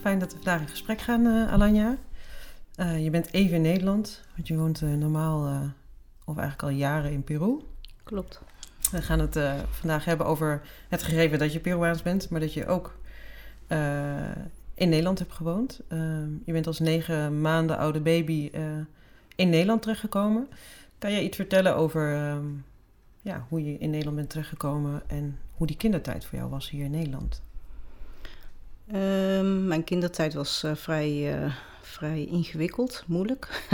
Fijn dat we vandaag in gesprek gaan, uh, Alanya. Uh, je bent even in Nederland, want je woont uh, normaal, of eigenlijk al jaren in Peru. Klopt. We gaan het vandaag hebben over het gegeven dat je Peruaans bent, maar dat je ook in Nederland hebt gewoond. je bent als negen maanden oude baby in Nederland terechtgekomen. Kan jij iets vertellen over ja, hoe je in Nederland bent terechtgekomen en hoe die kindertijd voor jou was hier in Nederland? Um, mijn kindertijd was uh, vrij, uh, vrij ingewikkeld, moeilijk.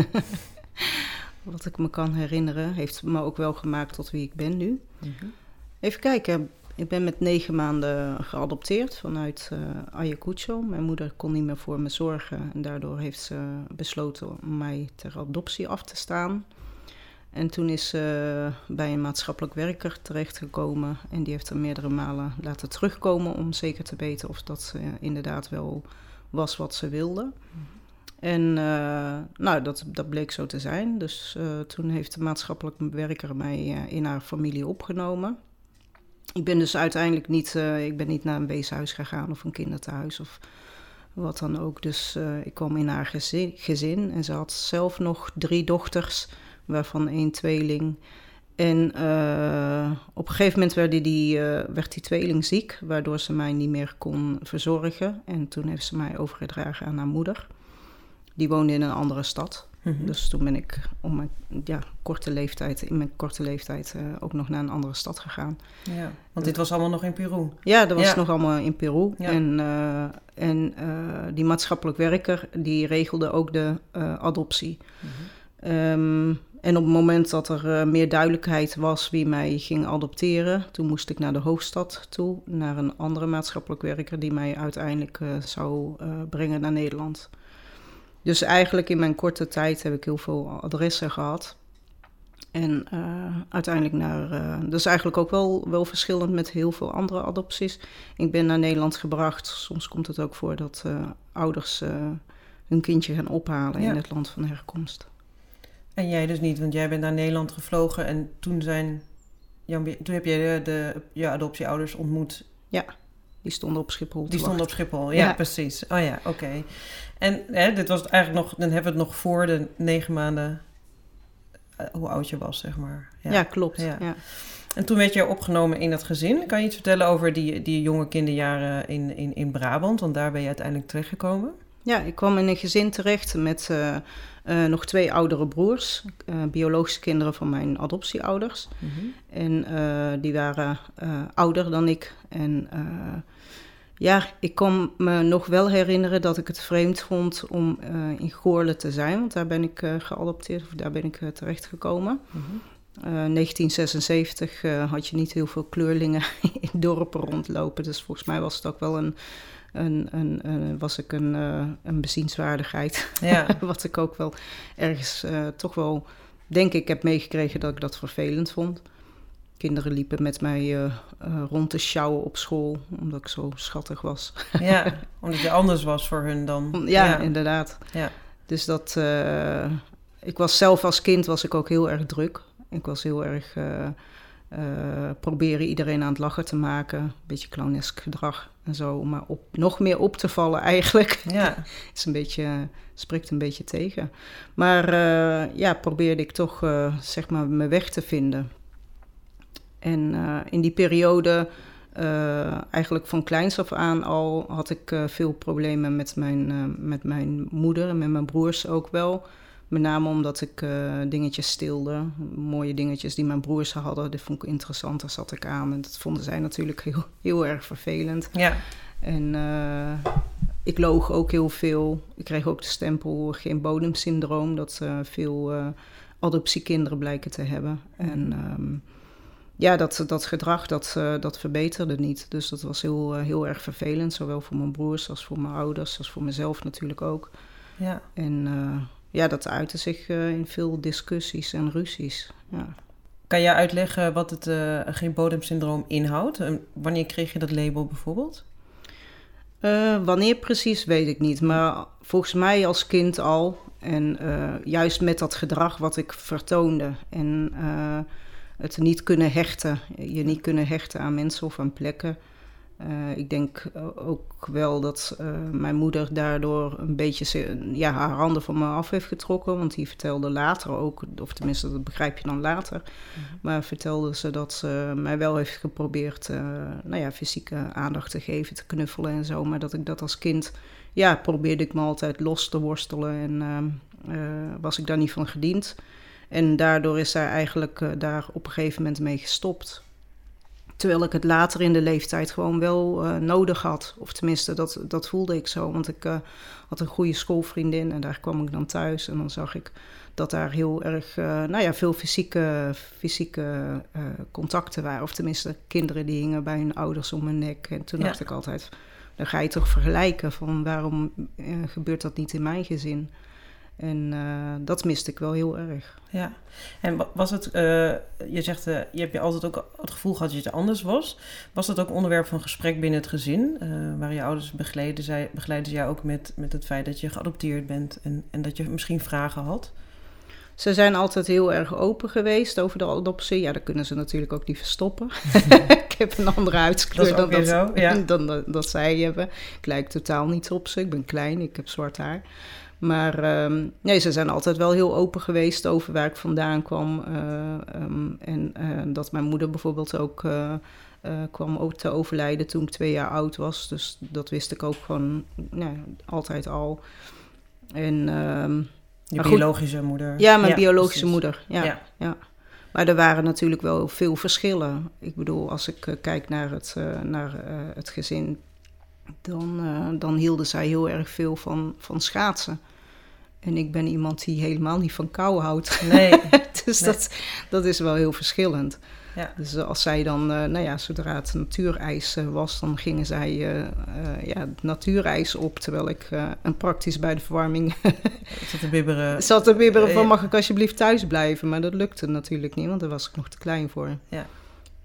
Wat ik me kan herinneren, heeft me ook wel gemaakt tot wie ik ben nu. Mm -hmm. Even kijken, ik ben met negen maanden geadopteerd vanuit uh, Ayacucho. Mijn moeder kon niet meer voor me zorgen en daardoor heeft ze besloten om mij ter adoptie af te staan. En toen is ze bij een maatschappelijk werker terechtgekomen. En die heeft er meerdere malen laten terugkomen om zeker te weten of dat ze inderdaad wel was wat ze wilde. En uh, nou, dat, dat bleek zo te zijn. Dus uh, toen heeft de maatschappelijk werker mij uh, in haar familie opgenomen. Ik ben dus uiteindelijk niet, ik ben niet naar een weeshuis gegaan of een kinderthuis of wat dan ook. Dus ik kwam in haar gezin, en ze had zelf nog drie dochters waarvan één tweeling. En uh, op een gegeven moment werd die, werd die tweeling ziek, waardoor ze mij niet meer kon verzorgen. En toen heeft ze mij overgedragen aan haar moeder. Die woonde in een andere stad. Mm -hmm. Dus toen ben ik om mijn ja, korte leeftijd, in mijn korte leeftijd uh, ook nog naar een andere stad gegaan. Ja, want dit was allemaal nog in Peru? Ja, dat was ja. nog allemaal in Peru. Ja. En, en die maatschappelijk werker, die regelde ook de adoptie. Mm -hmm. um, en op het moment dat er meer duidelijkheid was wie mij ging adopteren, toen moest ik naar de hoofdstad toe, naar een andere maatschappelijk werker die mij uiteindelijk zou brengen naar Nederland. Dus eigenlijk in mijn korte tijd heb ik heel veel adressen gehad. En uiteindelijk naar. dat is eigenlijk ook wel, wel verschillend met heel veel andere adopties. Ik ben naar Nederland gebracht. Soms komt het ook voor dat ouders hun kindje gaan ophalen ja. in het land van herkomst. En jij dus niet, want jij bent naar Nederland gevlogen en toen zijn. toen heb je de, de je adoptieouders ontmoet. Ja, die stonden op Schiphol. Die stonden op Schiphol, ja, ja. precies. Oh ja, oké. En hè, dit was eigenlijk nog, dan hebben we het nog voor de negen maanden. Uh, hoe oud je was, zeg maar. Ja, ja klopt. Ja. ja. En toen werd je opgenomen in dat gezin. Kan je iets vertellen over die, die jonge kinderjaren in, in, in Brabant? Want daar ben je uiteindelijk terechtgekomen. Ja, ik kwam in een gezin terecht met uh, uh, nog twee oudere broers, uh, biologische kinderen van mijn adoptieouders. Mm -hmm. En die waren ouder dan ik. En ja, ik kon me nog wel herinneren dat ik het vreemd vond om in Goorle te zijn, want daar ben ik geadopteerd, of daar ben ik terechtgekomen. Mm -hmm. 1976 had je niet heel veel kleurlingen in dorpen rondlopen, dus volgens mij was het ook wel een een, een, een, was ik een, uh, een bezienswaardigheid. Ja. Wat ik ook wel ergens uh, toch wel, denk ik, heb meegekregen dat ik dat vervelend vond. Kinderen liepen met mij uh, rond te sjouwen op school, omdat ik zo schattig was. ja, omdat je anders was voor hun dan. Ja, ja. inderdaad. Ja. Dus dat, ik was zelf als kind was ik ook heel erg druk. Ik was heel erg uh, proberen iedereen aan het lachen te maken. Een beetje clownesk gedrag en zo. Maar op, nog meer op te vallen eigenlijk. Ja. is een beetje, spreekt een beetje tegen. Maar uh, ja, probeerde ik toch uh, zeg maar mijn weg te vinden. En in die periode, eigenlijk van kleins af aan al, had ik veel problemen met mijn, met mijn moeder en met mijn broers ook wel. Met name omdat ik uh, dingetjes stilde. Mooie dingetjes die mijn broers hadden. Dat vond ik interessant. Daar zat ik aan. En dat vonden zij natuurlijk heel, heel erg vervelend. Ja. En uh, ik loog ook heel veel. Ik kreeg ook de stempel geen bodemsyndroom. Dat uh, veel adoptiekinderen blijken te hebben. En um, ja, dat, dat gedrag dat, dat verbeterde niet. Dus dat was heel, heel erg vervelend. Zowel voor mijn broers als voor mijn ouders. Als voor mezelf natuurlijk ook. Ja. En ja, dat uitte zich uh, in veel discussies en ruzies. Ja. Kan jij uitleggen wat het uh, geen bodemsyndroom inhoudt? En wanneer kreeg je dat label bijvoorbeeld? Uh, wanneer precies weet ik niet. Maar volgens mij als kind al. En juist met dat gedrag wat ik vertoonde en het niet kunnen hechten, je niet kunnen hechten aan mensen of aan plekken. Uh, ik denk ook wel dat uh, mijn moeder daardoor een beetje ja, haar handen van me af heeft getrokken. Want die vertelde later ook, of tenminste dat begrijp je dan later. Mm -hmm. Maar vertelde ze dat ze mij wel heeft geprobeerd uh, nou ja, fysieke aandacht te geven, te knuffelen en zo. Maar dat ik dat als kind, ja, probeerde ik me altijd los te worstelen en was ik daar niet van gediend. En daardoor is zij eigenlijk daar op een gegeven moment mee gestopt. Terwijl ik het later in de leeftijd gewoon wel uh, nodig had. Of tenminste, dat, dat voelde ik zo. Want ik uh, had een goede schoolvriendin en daar kwam ik dan thuis. En dan zag ik dat daar heel erg, uh, nou ja, veel fysieke, fysieke contacten waren. Of tenminste, kinderen die hingen bij hun ouders om hun nek. En toen ja. dacht ik altijd, dan ga je toch vergelijken van waarom gebeurt dat niet in mijn gezin? En uh, dat miste ik wel heel erg. Ja, en was het, uh, je zegt, uh, je hebt je altijd ook het gevoel gehad dat je anders was. Was dat ook onderwerp van gesprek binnen het gezin? waar je ouders begeleiden, zij, begeleiden jou ook met, met het feit dat je geadopteerd bent en, en dat je misschien vragen had? Ze zijn altijd heel erg open geweest over de adoptie. Ja, dat kunnen ze natuurlijk ook niet verstoppen. ik heb een andere huidskleur dan, dat, zo, ja. dan, dan, dat zij hebben. Ik lijk totaal niet op ze. Ik ben klein, ik heb zwart haar. Maar um, nee, ze zijn altijd wel heel open geweest over waar ik vandaan kwam. Uh, um, en uh, dat mijn moeder bijvoorbeeld ook uh, kwam ook te overlijden toen ik twee jaar oud was. Dus dat wist ik ook gewoon nou, altijd al. En, um, Je biologische goed, moeder? Ja, mijn ja, biologische precies. moeder. Ja, ja. ja. Maar er waren natuurlijk wel veel verschillen. Ik bedoel, als ik kijk naar het, naar, het gezin dan, uh, dan hielden zij heel erg veel van, van schaatsen. En ik ben iemand die helemaal niet van kou houdt. Nee. dus nee. Dat, dat is wel heel verschillend. Ja. Dus als zij dan, uh, nou ja, zodra het natuurijs uh, was, dan gingen zij ja, het natuurijs op. Terwijl ik een praktisch bij de verwarming zat te bibberen. zat te bibberen van mag ik alsjeblieft thuis blijven. Maar dat lukte natuurlijk niet, want daar was ik nog te klein voor. Ja.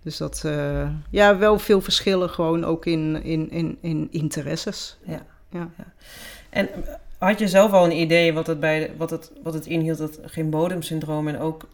Dus dat, uh, ja, wel veel verschillen gewoon ook in, in, in, in interesses. Ja. ja. ja. En had je zelf al een idee wat het, bij, wat het, wat het inhield, dat geen bodemsyndroom en ook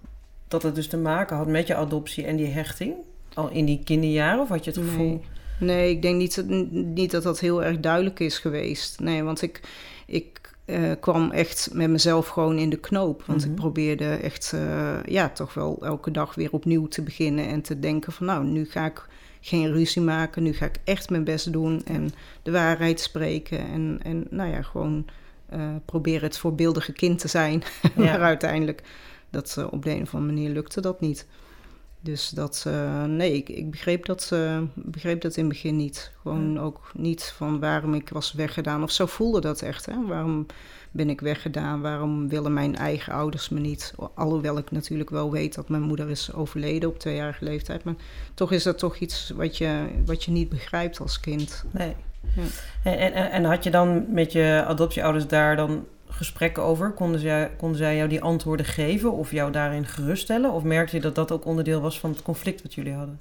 dat het dus te maken had met je adoptie en die hechting? Al in die kinderjaren of had je het gevoel? Nee, nee ik denk niet, niet dat dat heel erg duidelijk is geweest. Nee, want ik, ik uh, kwam echt met mezelf gewoon in de knoop. Want Mhm. ik probeerde echt, uh, ja, toch wel elke dag weer opnieuw te beginnen en te denken van, nou, nu ga ik geen ruzie maken, nu ga ik echt mijn best doen en de waarheid spreken en, en nou ja, gewoon uh, proberen het voorbeeldige kind te zijn. Ja. maar uiteindelijk, dat, op de een of andere manier lukte dat niet. Dus dat, uh, nee, ik, ik begreep, dat, uh, begreep dat in het begin niet. Gewoon Ja. ook niet van waarom ik was weggedaan. Of zo voelde dat echt. Hè? Waarom ben ik weggedaan? Waarom willen mijn eigen ouders me niet? Alhoewel ik natuurlijk wel weet dat mijn moeder is overleden op tweejarige leeftijd. Maar toch is dat toch iets wat je, wat je niet begrijpt als kind. Nee. Ja. En, en, en had je dan met je adoptieouders daar dan gesprekken over? Konden zij, konden zij jou die antwoorden geven of jou daarin geruststellen? Of merkte je dat dat ook onderdeel was van het conflict wat jullie hadden?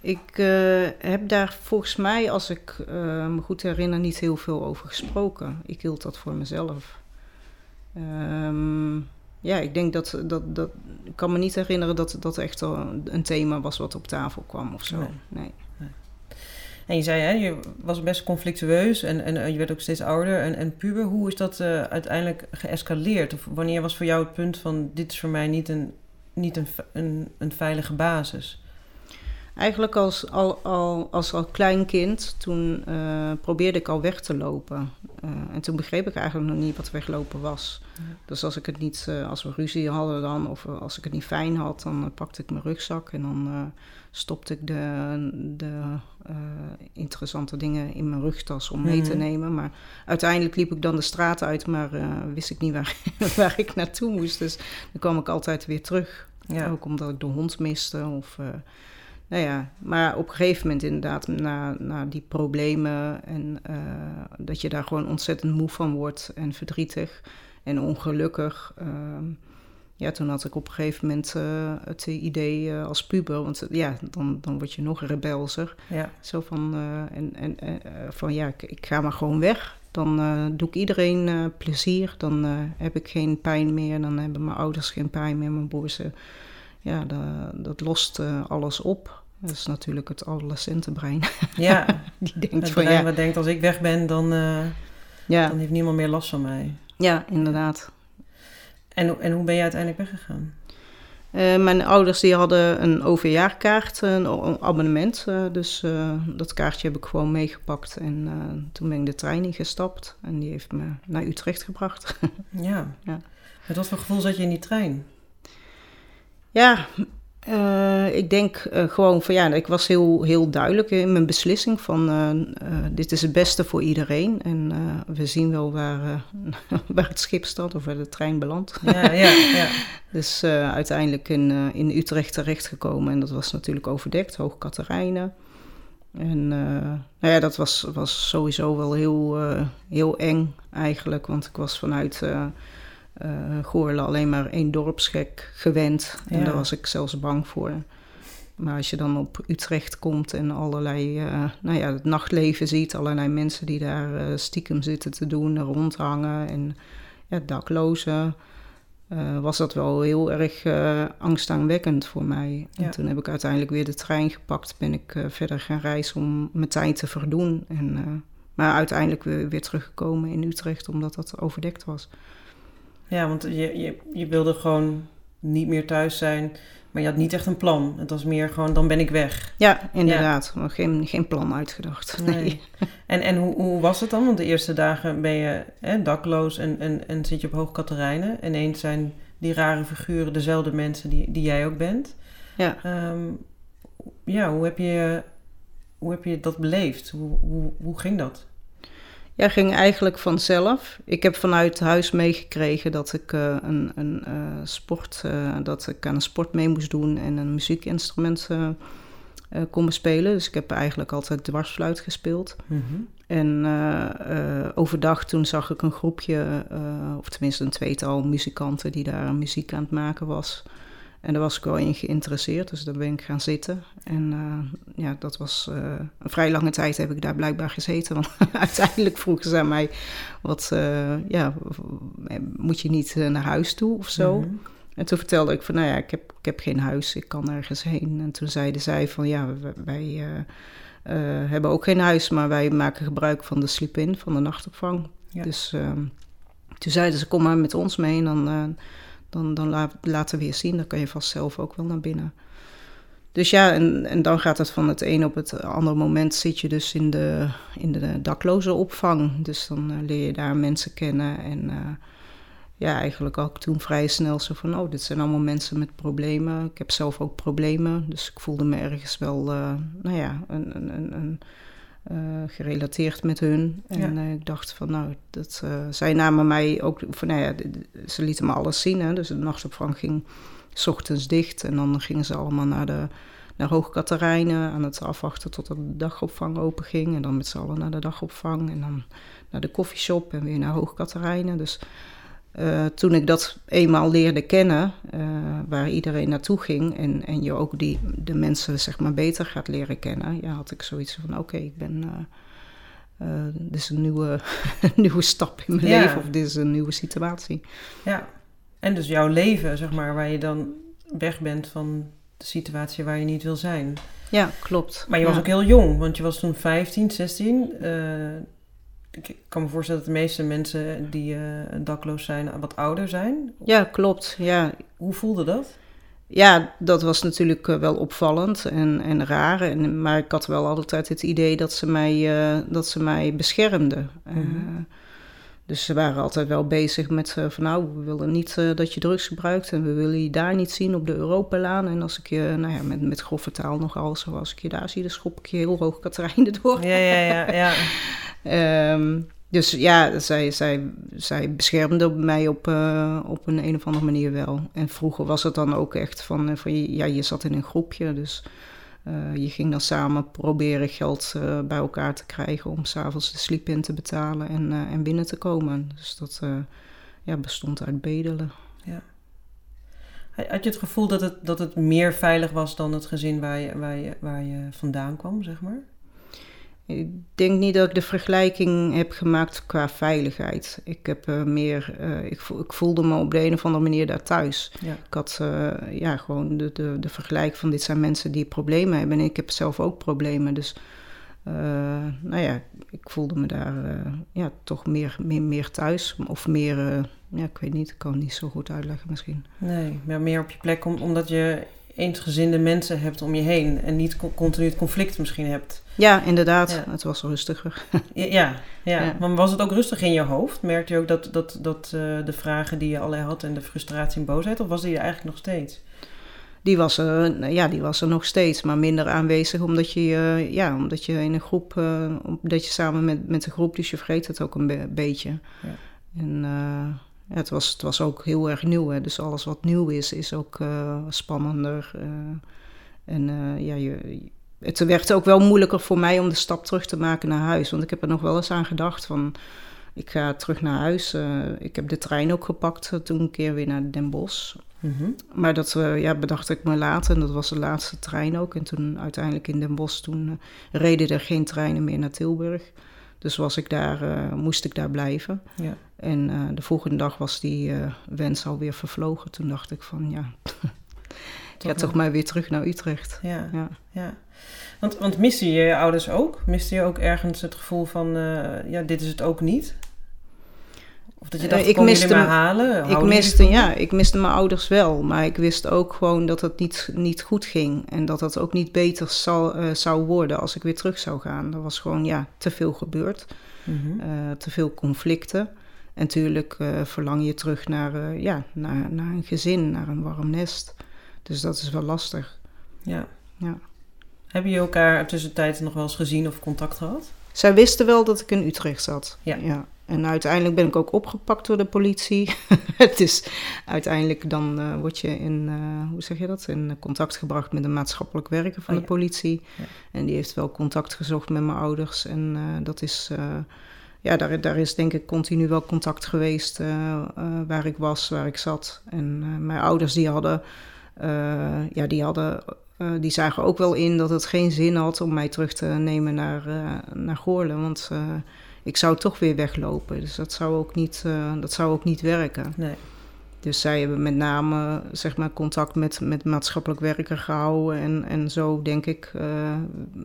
Ik uh, heb daar volgens mij, als ik uh, me goed herinner, niet heel veel over gesproken. Ik hield dat voor mezelf. Um, ja, ik denk dat, dat, dat. Ik kan me niet herinneren dat dat echt een thema was wat op tafel kwam of zo. Nee. nee. En je zei, hè, je was best conflictueus en, en je werd ook steeds ouder en, en puber. Hoe is dat uh, uiteindelijk geëscaleerd? Of wanneer was voor jou het punt van dit is voor mij niet een, niet een, een, een veilige basis? Eigenlijk als al, al, als al klein kind, toen uh, probeerde ik al weg te lopen. Uh, en toen begreep ik eigenlijk nog niet wat weglopen was. Ja. Dus als ik het niet, uh, als we ruzie hadden dan, of als ik het niet fijn had, dan pakte ik mijn rugzak en dan stopte ik de, de interessante dingen in mijn rugtas om mee mm -hmm. te nemen. Maar uiteindelijk liep ik dan de straat uit, maar wist ik niet waar, waar ik naartoe moest. Dus dan kwam ik altijd weer terug. Ja. Ook omdat ik de hond miste of... Nou ja, maar op een gegeven moment inderdaad, na, na die problemen en uh, dat je daar gewoon ontzettend moe van wordt en verdrietig en ongelukkig. Uh, ja, toen had ik op een gegeven moment uh, het idee als puber, want ja, dan, dan word je nog rebelser. Ja. Zo van, en, en, van ja, ik, ik, ga maar gewoon weg. Dan eh, doe ik iedereen eh, plezier. Dan eh, heb ik geen pijn meer. Dan hebben mijn ouders geen pijn meer. Mijn broers. eh, ja, da- dat lost eh, alles op. Dat is natuurlijk het adolescentenbrein. Ja, Die denkt het van brein ja, wat denkt als ik weg ben, dan, eh, ja, dan heeft niemand meer last van mij. ja, inderdaad. En, hoe- en hoe ben je uiteindelijk weggegaan? Eh, mijn ouders die hadden een overjaarkaart, een abonnement. eh, dus dat kaartje heb ik gewoon meegepakt. En toen ben ik de trein ingestapt. En die heeft me naar Utrecht gebracht. Ja. Ja. Met wat voor gevoel zat je in die trein? ja, eh, ik denk eh, gewoon van ja, ik was heel, heel duidelijk in mijn beslissing van eh, dit is het beste voor iedereen. En we zien wel waar, waar het schip staat of waar de trein belandt. Ja, ja, ja. Dus uiteindelijk in, in Utrecht terechtgekomen. En dat was natuurlijk overdekt, Hoog Katerijnen. En nou ja, dat was, was sowieso wel heel, heel eng eigenlijk. Want ik was vanuit eh eh, Goorlen alleen maar één dorpsgek gewend. En daar was ik zelfs bang voor. Maar als je dan op Utrecht komt en allerlei, eh, nou ja, het nachtleven ziet, allerlei mensen die daar eh, stiekem zitten te doen, rondhangen en ja, daklozen, was dat wel heel erg angstaanwekkend voor mij. Ja. En toen heb ik uiteindelijk weer de trein gepakt, ben ik verder gaan reizen om mijn tijd te verdoen. En, maar uiteindelijk weer, weer teruggekomen in Utrecht, omdat dat overdekt was. Ja, want je, je, je wilde gewoon niet meer thuis zijn, maar je had niet echt een plan. Het was meer gewoon, dan ben ik weg. Ja, inderdaad. Geen, geen plan uitgedacht. Nee. En, en hoe, hoe was het dan? Want de eerste dagen ben je hè, dakloos en, en, en zit je op Hoog Katerijnen. En eens zijn die rare figuren dezelfde mensen die, die jij ook bent. Ja. Ehm, ja, hoe heb, je, hoe heb je dat beleefd? Hoe, hoe, hoe ging dat? Ja, ging eigenlijk vanzelf. Ik heb vanuit huis meegekregen dat ik eh, een, een eh, sport, eh, dat ik aan een sport mee moest doen en een muziekinstrument kon bespelen. Dus ik heb eigenlijk altijd dwarsfluit gespeeld. En eh, eh, overdag toen zag ik een groepje, of tenminste een tweetal muzikanten die daar muziek aan het maken was. En daar was ik wel in geïnteresseerd, dus daar ben ik gaan zitten. En eh, ja, dat was eh, een vrij lange tijd heb ik daar blijkbaar gezeten. Want uiteindelijk vroegen ze aan mij, wat, eh, ja, moet je niet naar huis toe of zo? Mhm. En toen vertelde ik van, nou ja, ik heb, ik heb geen huis, ik kan ergens heen. En toen zeiden zij van, ja, wij, hebben ook geen huis, maar wij maken gebruik van de sleep-in, van de nachtopvang. Ja. Dus ehm, toen zeiden ze, kom maar met ons mee en dan, dan, dan la- laten we je zien. Dan kan je vast zelf ook wel naar binnen. Dus ja, en, en dan gaat het van het een op het andere moment zit je dus in de, in de dakloze opvang. Dus dan eh, leer je daar mensen kennen en... eh, ja, eigenlijk ook toen vrij snel zo van, oh, dit zijn allemaal mensen met problemen. Ik heb zelf ook problemen, dus ik voelde me ergens wel, eh, nou ja, een, een, een, eh, gerelateerd met hun. En Ja. eh, ik dacht van, nou, dat, eh, zij namen mij ook, van, nou ja, ze lieten me alles zien. Hè, dus de nachtopvang ging s ochtends dicht en dan gingen ze allemaal naar de naar Hoogkaterijnen aan het afwachten tot de dagopvang open ging. En dan met z'n allen naar de dagopvang en dan naar de koffieshop en weer naar Hoogkaterijnen. Dus eh, toen ik dat eenmaal leerde kennen, eh, waar iedereen naartoe ging en, en je ook die, de mensen zeg maar beter gaat leren kennen, ja, had ik zoiets van: oké, ik ben. eh, dit is een nieuwe, nieuwe stap in mijn Ja. leven of dit is een nieuwe situatie. Ja, en dus jouw leven, zeg maar, waar je dan weg bent van de situatie waar je niet wil zijn. Ja, klopt. Maar je was ook heel jong, want je was toen 15, 16. Ik kan me voorstellen dat de meeste mensen die eh, dakloos zijn wat ouder zijn. Ja, klopt. Ja, Hoe voelde dat? Ja, dat was natuurlijk eh, wel opvallend en, en raar. En, maar ik had wel altijd het idee dat ze mij, eh, dat ze mij beschermden. Mhm. Dus ze waren altijd wel bezig met eh, van nou, we willen niet eh, dat je drugs gebruikt en we willen je daar niet zien op de Europalaan. En als ik je, nou ja, met, met grove taal nogal, zo als ik je daar zie, dan schop ik je heel hoog Katerijnen door. Ja, ja, ja, ja. Ehm, dus ja, zij, zij, zij beschermde mij op, eh, op een, een of andere manier wel. En vroeger was het dan ook echt van, van ja, je zat in een groepje, dus eh, je ging dan samen proberen geld eh, bij elkaar te krijgen om s'avonds de sleep-in te betalen en, eh, en binnen te komen. Dus dat ja, bestond uit bedelen. Had je het gevoel dat het, dat het meer veilig was dan het gezin waar je, waar je, waar je vandaan kwam, zeg maar? Ik denk niet dat ik de vergelijking heb gemaakt qua veiligheid. Ik, heb, uh, meer, uh, ik, ik, voelde me op de een of andere manier daar thuis. Ja. Ik had uh, ja, gewoon de, de, de vergelijking van dit zijn mensen die problemen hebben. En ik heb zelf ook problemen. Dus nou ja, ik voelde me daar ja, toch meer, meer, meer thuis. Of meer, ja, ik weet niet, ik kan het niet zo goed uitleggen misschien. Nee, maar meer op je plek om, omdat je eensgezinde mensen hebt om je heen en niet continu het conflict misschien hebt. Ja, inderdaad. Ja. Het was rustiger. ja, ja, ja, maar was het ook rustig in je hoofd? Merkte je ook dat, dat, dat uh, de vragen die je allerlei had en de frustratie en boosheid, of was die er eigenlijk nog steeds? Die was, er, ja, die was er nog steeds, maar minder aanwezig omdat je, uh, ja, omdat je in een groep, uh, dat je samen met, met de groep, dus je vergeet het ook een be beetje. Ja. En ja, het, was, het was ook heel erg nieuw. Hè? Dus alles wat nieuw is, is ook uh, spannender. Uh, en uh, ja, je, het werd ook wel moeilijker voor mij om de stap terug te maken naar huis. Want ik heb er nog wel eens aan gedacht van... Ik ga terug naar huis. ik heb de trein ook gepakt toen een keer weer naar Den Bosch. Mm -hmm. Maar dat ja, bedacht ik me later. En dat was de laatste trein ook. En toen uiteindelijk in Den Bosch, toen reden er geen treinen meer naar Tilburg. Dus was ik daar, moest ik daar blijven. Ja. En uh, de volgende dag was die uh, wens alweer vervlogen. Toen dacht ik van ja, ik ga toch maar weer terug naar Utrecht. Ja, ja. ja. Want, want miste je je ouders ook? Miste je ook ergens het gevoel van ja, dit is het ook niet? Of dat je dacht, ik miste maar halen? Ik miste, ja, ik miste mijn ouders wel. Maar ik wist ook gewoon dat het niet, niet goed ging. En dat het ook niet beter zal, uh, zou worden als ik weer terug zou gaan. Er was gewoon ja, te veel gebeurd. Mm -hmm. uh, te veel conflicten. En natuurlijk uh, verlang je terug naar, ja, naar, naar een gezin, naar een warm nest. Dus dat is wel lastig. Ja. ja. Hebben je elkaar tussentijds nog wel eens gezien of contact gehad? Zij wisten wel dat ik in Utrecht zat. Ja. ja. En uiteindelijk ben ik ook opgepakt door de politie. Het is uiteindelijk dan uh, word je in, uh, hoe zeg je dat, in contact gebracht met een maatschappelijk werker van Oh, de ja. politie. Ja. En die heeft wel contact gezocht met mijn ouders. En uh, dat is, ja, daar, daar is denk ik continu wel contact geweest waar ik was, waar ik zat. En mijn ouders die hadden, ja, die hadden die zagen ook wel in dat het geen zin had om mij terug te nemen naar, naar Goorlen. Want ik zou toch weer weglopen. Dus dat zou ook niet, dat zou ook niet werken. Nee. Dus zij hebben met name zeg maar, contact met, met maatschappelijk werker gehouden. En, en zo denk ik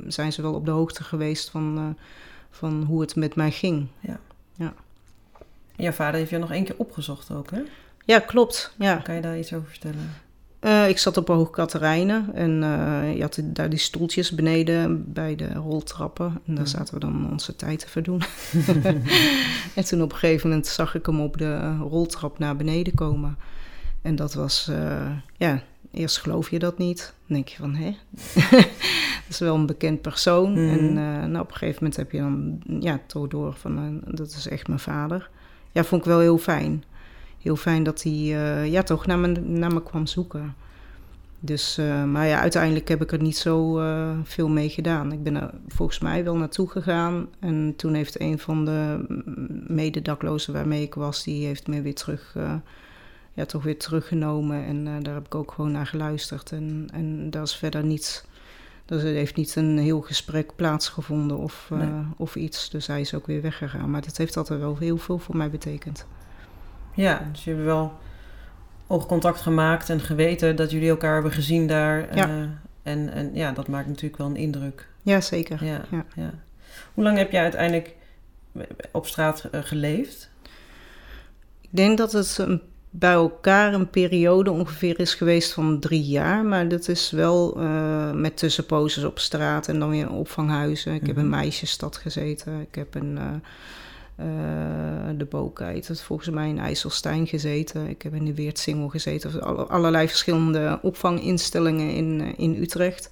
zijn ze wel op de hoogte geweest van, van hoe het met mij ging. Ja. ja. En jouw vader heeft je nog één keer opgezocht ook, hè? Ja, klopt. Ja. Kan je daar iets over vertellen? Uh, ik zat op Hoog Katerijnen en uh, je had daar die stoeltjes beneden bij de roltrappen. En daar Ja. zaten we dan onze tijd te verdoen. en toen op een gegeven moment zag ik hem op de roltrap naar beneden komen. En dat was, uh, ja, eerst geloof je dat niet. Dan denk je van, hè? dat is wel een bekend persoon. Mhm. En nou, op een gegeven moment heb je dan, ja, toch door van, dat is echt mijn vader. Ja, vond ik wel heel fijn heel fijn dat hij uh, ja, toch naar me, naar me kwam zoeken. Dus, uh, maar ja, uiteindelijk heb ik er niet zo uh, veel mee gedaan. Ik ben er volgens mij wel naartoe gegaan. En toen heeft een van de mededaklozen waarmee ik was, die heeft me weer terug, ja, toch weer teruggenomen. En daar heb ik ook gewoon naar geluisterd. En, en daar is verder niets. Dus er heeft niet een heel gesprek plaatsgevonden of, Nee. of iets. Dus hij is ook weer weggegaan. Maar dat heeft altijd wel heel veel voor mij betekend. Ja, dus je hebt wel oogcontact gemaakt en geweten dat jullie elkaar hebben gezien daar. Ja. eh, en, en ja, dat maakt natuurlijk wel een indruk. Ja, zeker. Ja, Ja. ja. Hoe lang heb jij uiteindelijk op straat eh, geleefd? Ik denk dat het een, bij elkaar een periode ongeveer is geweest van drie jaar. Maar dat is wel eh, met tussenposes op straat en dan weer in opvanghuizen. Ik heb Mhm. in Meisjesstad gezeten. Ik heb in eh, eh, de Bookheid, dat volgens mij in IJsselstein gezeten. Ik heb in de Weertsingel gezeten. Alle- allerlei verschillende opvanginstellingen in, in Utrecht.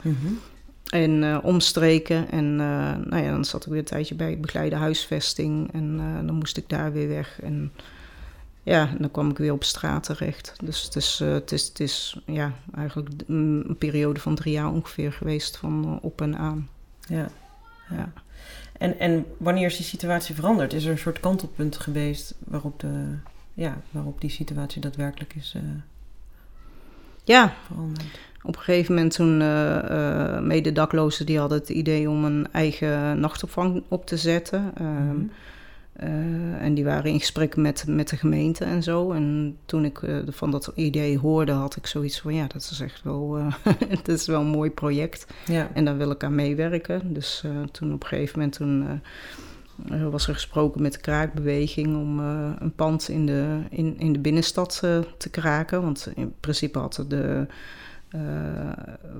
En eh, omstreken. En nou ja, dan zat ik weer een tijdje bij begeleide huisvesting. En dan moest ik daar weer weg. En ja, en dan kwam ik weer op straat terecht. Dus het is, eh, het is, het is ja, eigenlijk een periode van drie jaar ongeveer geweest van eh, op en aan. Ja. Ja. En, en wanneer is die situatie veranderd? Is er een soort kantelpunt geweest waarop, de, ja, waarop die situatie daadwerkelijk is eh, Ja, veranderd? Op een gegeven moment toen uh, mededaklozen die hadden het idee om een eigen nachtopvang op te zetten. Ehm, Mhm. Eh, en die waren in gesprek met, met de gemeente en zo. En toen ik eh, van dat idee hoorde, had ik zoiets van... ja, dat is echt wel, dat is wel een mooi project. Ja. En daar wil ik aan meewerken. Dus toen op een gegeven moment toen, was er gesproken met de kraakbeweging... om een pand in de, in, in de binnenstad te kraken. Want in principe hadden de...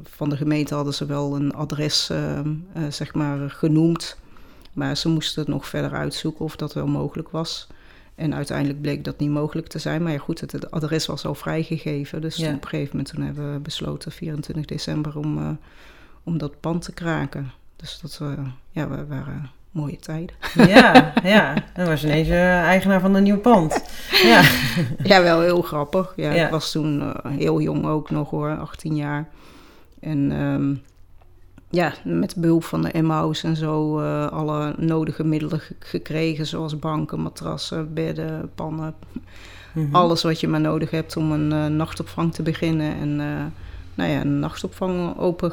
van de gemeente hadden ze wel een adres zeg maar genoemd. Maar ze moesten het nog verder uitzoeken of dat wel mogelijk was. En uiteindelijk bleek dat niet mogelijk te zijn. Maar ja, goed, het, het adres was al vrijgegeven. Dus Ja. op een gegeven moment toen hebben we besloten, 24 december, om, eh, om dat pand te kraken. Dus dat eh, ja, wa- waren mooie tijden. Ja, ja. Dan was je ineens eh, eigenaar van een nieuw pand. Ja. Ja, wel heel grappig. Ja, Ja. Ik was toen heel jong ook nog hoor, 18 jaar. En ehm, ja, met behulp van de Emmaus en zo eh, alle nodige middelen ge- gekregen. Zoals banken, matrassen, bedden, pannen. Mhm. Alles wat je maar nodig hebt om een eh, nachtopvang te beginnen. En eh, nou ja, een nachtopvang open,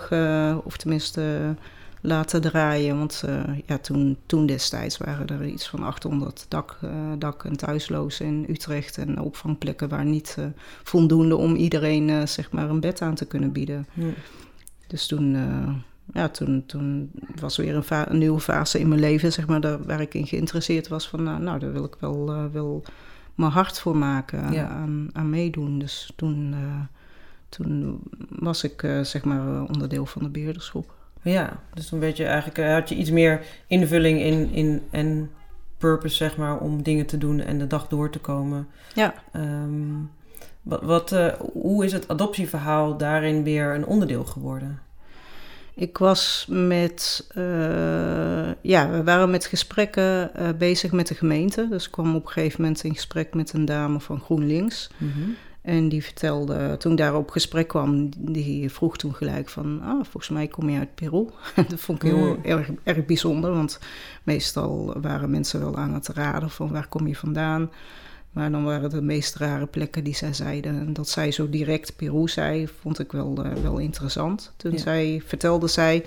of tenminste laten draaien. Want ja, toen, toen destijds waren er iets van 800 dak, dak- en thuislozen in Utrecht. En opvangplekken waren niet voldoende om iedereen zeg maar een bed aan te kunnen bieden. Dus toen, ja, toen, toen was weer een, nieuwe fase in mijn leven, zeg maar, daar, waar ik in geïnteresseerd was. Van, nou, nou daar wil ik wel, eh, wel mijn hart voor maken, Ja. aan, aan meedoen. Dus toen, eh, toen was ik, eh, zeg maar, onderdeel van de beheerdersgroep. Ja, dus toen weet je eigenlijk, had je iets meer invulling in, in en purpose, zeg maar, om dingen te doen en de dag door te komen. Ja. Ehm, wat, wat, hoe is het adoptieverhaal daarin weer een onderdeel geworden? Ik was met, eh, ja, we waren met gesprekken eh, bezig met de gemeente. Dus ik kwam op een gegeven moment in gesprek met een dame van GroenLinks. En die vertelde, toen ik daar op gesprek kwam, die vroeg toen gelijk van, ah, volgens mij kom je uit Peru. dat vond ik heel Mm. erg, erg bijzonder, want meestal waren mensen wel aan het raden van waar kom je vandaan. Maar dan waren de meest rare plekken die zij zeiden. En dat zij zo direct Peru zei, vond ik wel, eh, wel interessant. Toen Ja. zij, vertelde zij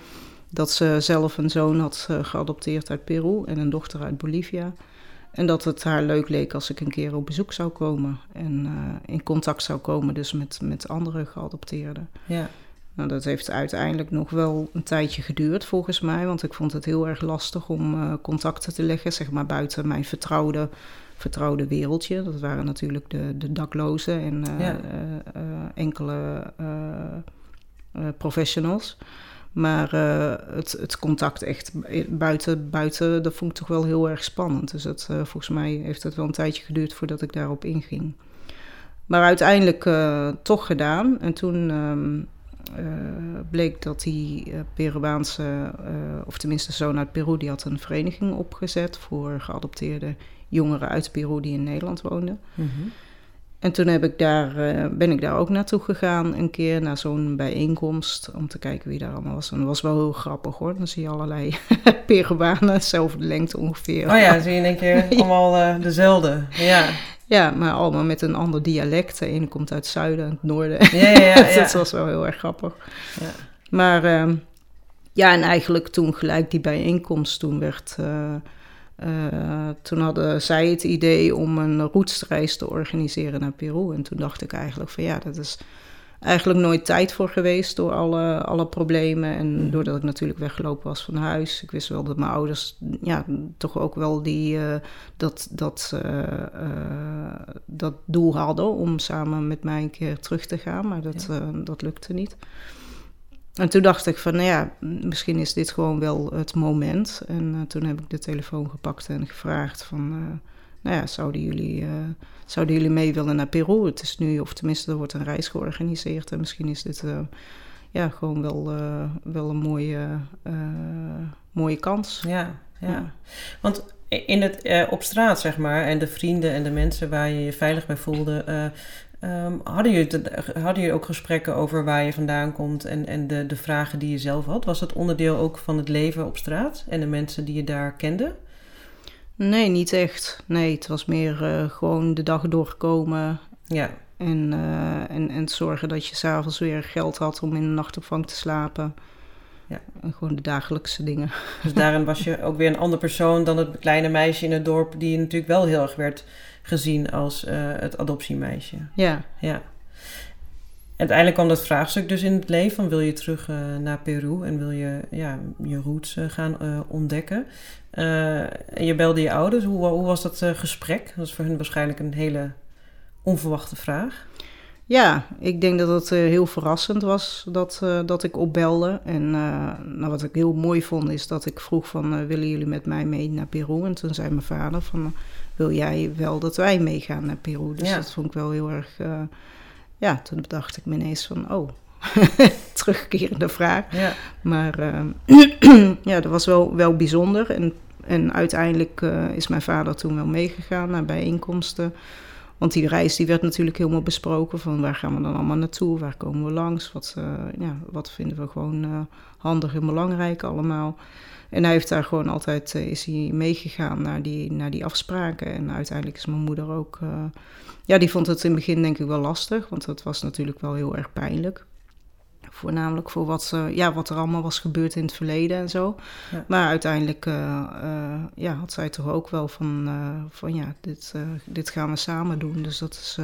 dat ze zelf een zoon had eh, geadopteerd uit Peru en een dochter uit Bolivia. En dat het haar leuk leek als ik een keer op bezoek zou komen. En eh, in contact zou komen dus met, met andere geadopteerden. Ja, Nou, dat heeft uiteindelijk nog wel een tijdje geduurd volgens mij. Want ik vond het heel erg lastig om contacten te leggen. Zeg maar buiten mijn vertrouwde, vertrouwde wereldje. Dat waren natuurlijk de, de daklozen en eh, Ja. eh, eh, enkele professionals. Maar het, het contact echt buiten, buiten, dat vond ik toch wel heel erg spannend. Dus dat, volgens mij heeft het wel een tijdje geduurd voordat ik daarop inging. Maar uiteindelijk toch gedaan. En toen ehm, eh, bleek dat die Peruaanse, of tenminste zoon uit Peru, die had een vereniging opgezet voor geadopteerde jongeren uit Peru die in Nederland woonden. Mhm. En toen heb ik daar, eh, ben ik daar ook naartoe gegaan, een keer naar zo'n bijeenkomst, om te kijken wie daar allemaal was. En dat was wel heel grappig hoor. Dan zie je allerlei Peruanen, dezelfde lengte ongeveer. Oh ja, zie je in één keer allemaal eh, dezelfde. Ja, Ja, maar allemaal met een ander dialect. De ene komt uit het zuiden en het noorden. ja, ja. ja, ja. dat was wel heel erg grappig. Ja. Maar ehm, ja, en eigenlijk toen gelijk die bijeenkomst, toen werd... eh, eh, toen hadden zij het idee om een roetsreis te organiseren naar Peru. En toen dacht ik eigenlijk van ja, dat is eigenlijk nooit tijd voor geweest door alle, alle problemen. En Mhm. doordat ik natuurlijk weggelopen was van huis. Ik wist wel dat mijn ouders ja, toch ook wel die, eh, dat, dat, eh, dat doel hadden om samen met mij een keer terug te gaan. Maar dat, dat lukte niet. En toen dacht ik van, nou ja, misschien is dit gewoon wel het moment. En eh, toen heb ik de telefoon gepakt en gevraagd van, eh, nou ja, zouden jullie, eh, zouden jullie mee willen naar Peru? Het is nu, of tenminste, er wordt een reis georganiseerd en misschien is dit, ja, gewoon wel, wel een mooie, mooie kans. Ja, ja. Ja. Want in het, op straat, zeg maar, en de vrienden en de mensen waar je je veilig bij voelde, eh, ehm, hadden, jullie het- hadden jullie ook gesprekken over waar je vandaan komt en, en de, de vragen die je zelf had? Was dat onderdeel ook van het leven op straat en de mensen die je daar kende? Nee, niet echt. Nee, het was meer eh, gewoon de dag doorkomen Ja, En, uh, en, en zorgen dat je s'avonds weer geld had om in de nachtopvang te slapen. Ja. En gewoon de dagelijkse dingen. Dus daarin was je ook weer een ander persoon dan het kleine meisje in het dorp, die natuurlijk wel heel erg werd gezien als uh, het adoptiemeisje. Ja. ja. Uiteindelijk kwam dat vraagstuk dus in het leven van wil je terug uh, naar Peru en wil je ja, je roots uh, gaan ontdekken. en je belde je ouders. Hoe, hoe was dat gesprek? Dat was voor hun waarschijnlijk een hele onverwachte vraag. Ja, ik denk dat het heel verrassend was dat, dat ik opbelde. En nou, wat ik heel mooi vond is dat ik vroeg van willen jullie met mij mee naar Peru? En toen zei mijn vader van wil jij wel dat wij meegaan naar Peru? Dus Ja. dat vond ik wel heel erg ja, toen bedacht ik me ineens van, oh, terugkerende vraag. Ja. Maar uh, ja, dat was wel, wel bijzonder. En, en uiteindelijk uh, is mijn vader toen wel meegegaan naar bijeenkomsten. Want die reis die werd natuurlijk helemaal besproken. Van waar gaan we dan allemaal naartoe? Waar komen we langs? Wat, uh, ja, wat vinden we gewoon handig en belangrijk allemaal? En hij heeft daar gewoon altijd is hij meegegaan naar die, naar die afspraken. En uiteindelijk is mijn moeder ook ja, die vond het in het begin denk ik wel lastig, want het was natuurlijk wel heel erg pijnlijk. Voornamelijk voor wat, uh, ja, wat er allemaal was gebeurd in het verleden en zo. Ja. Maar uiteindelijk uh, uh, ja, had zij toch ook wel van, van ja, dit, dit gaan we samen doen. Dus dat is,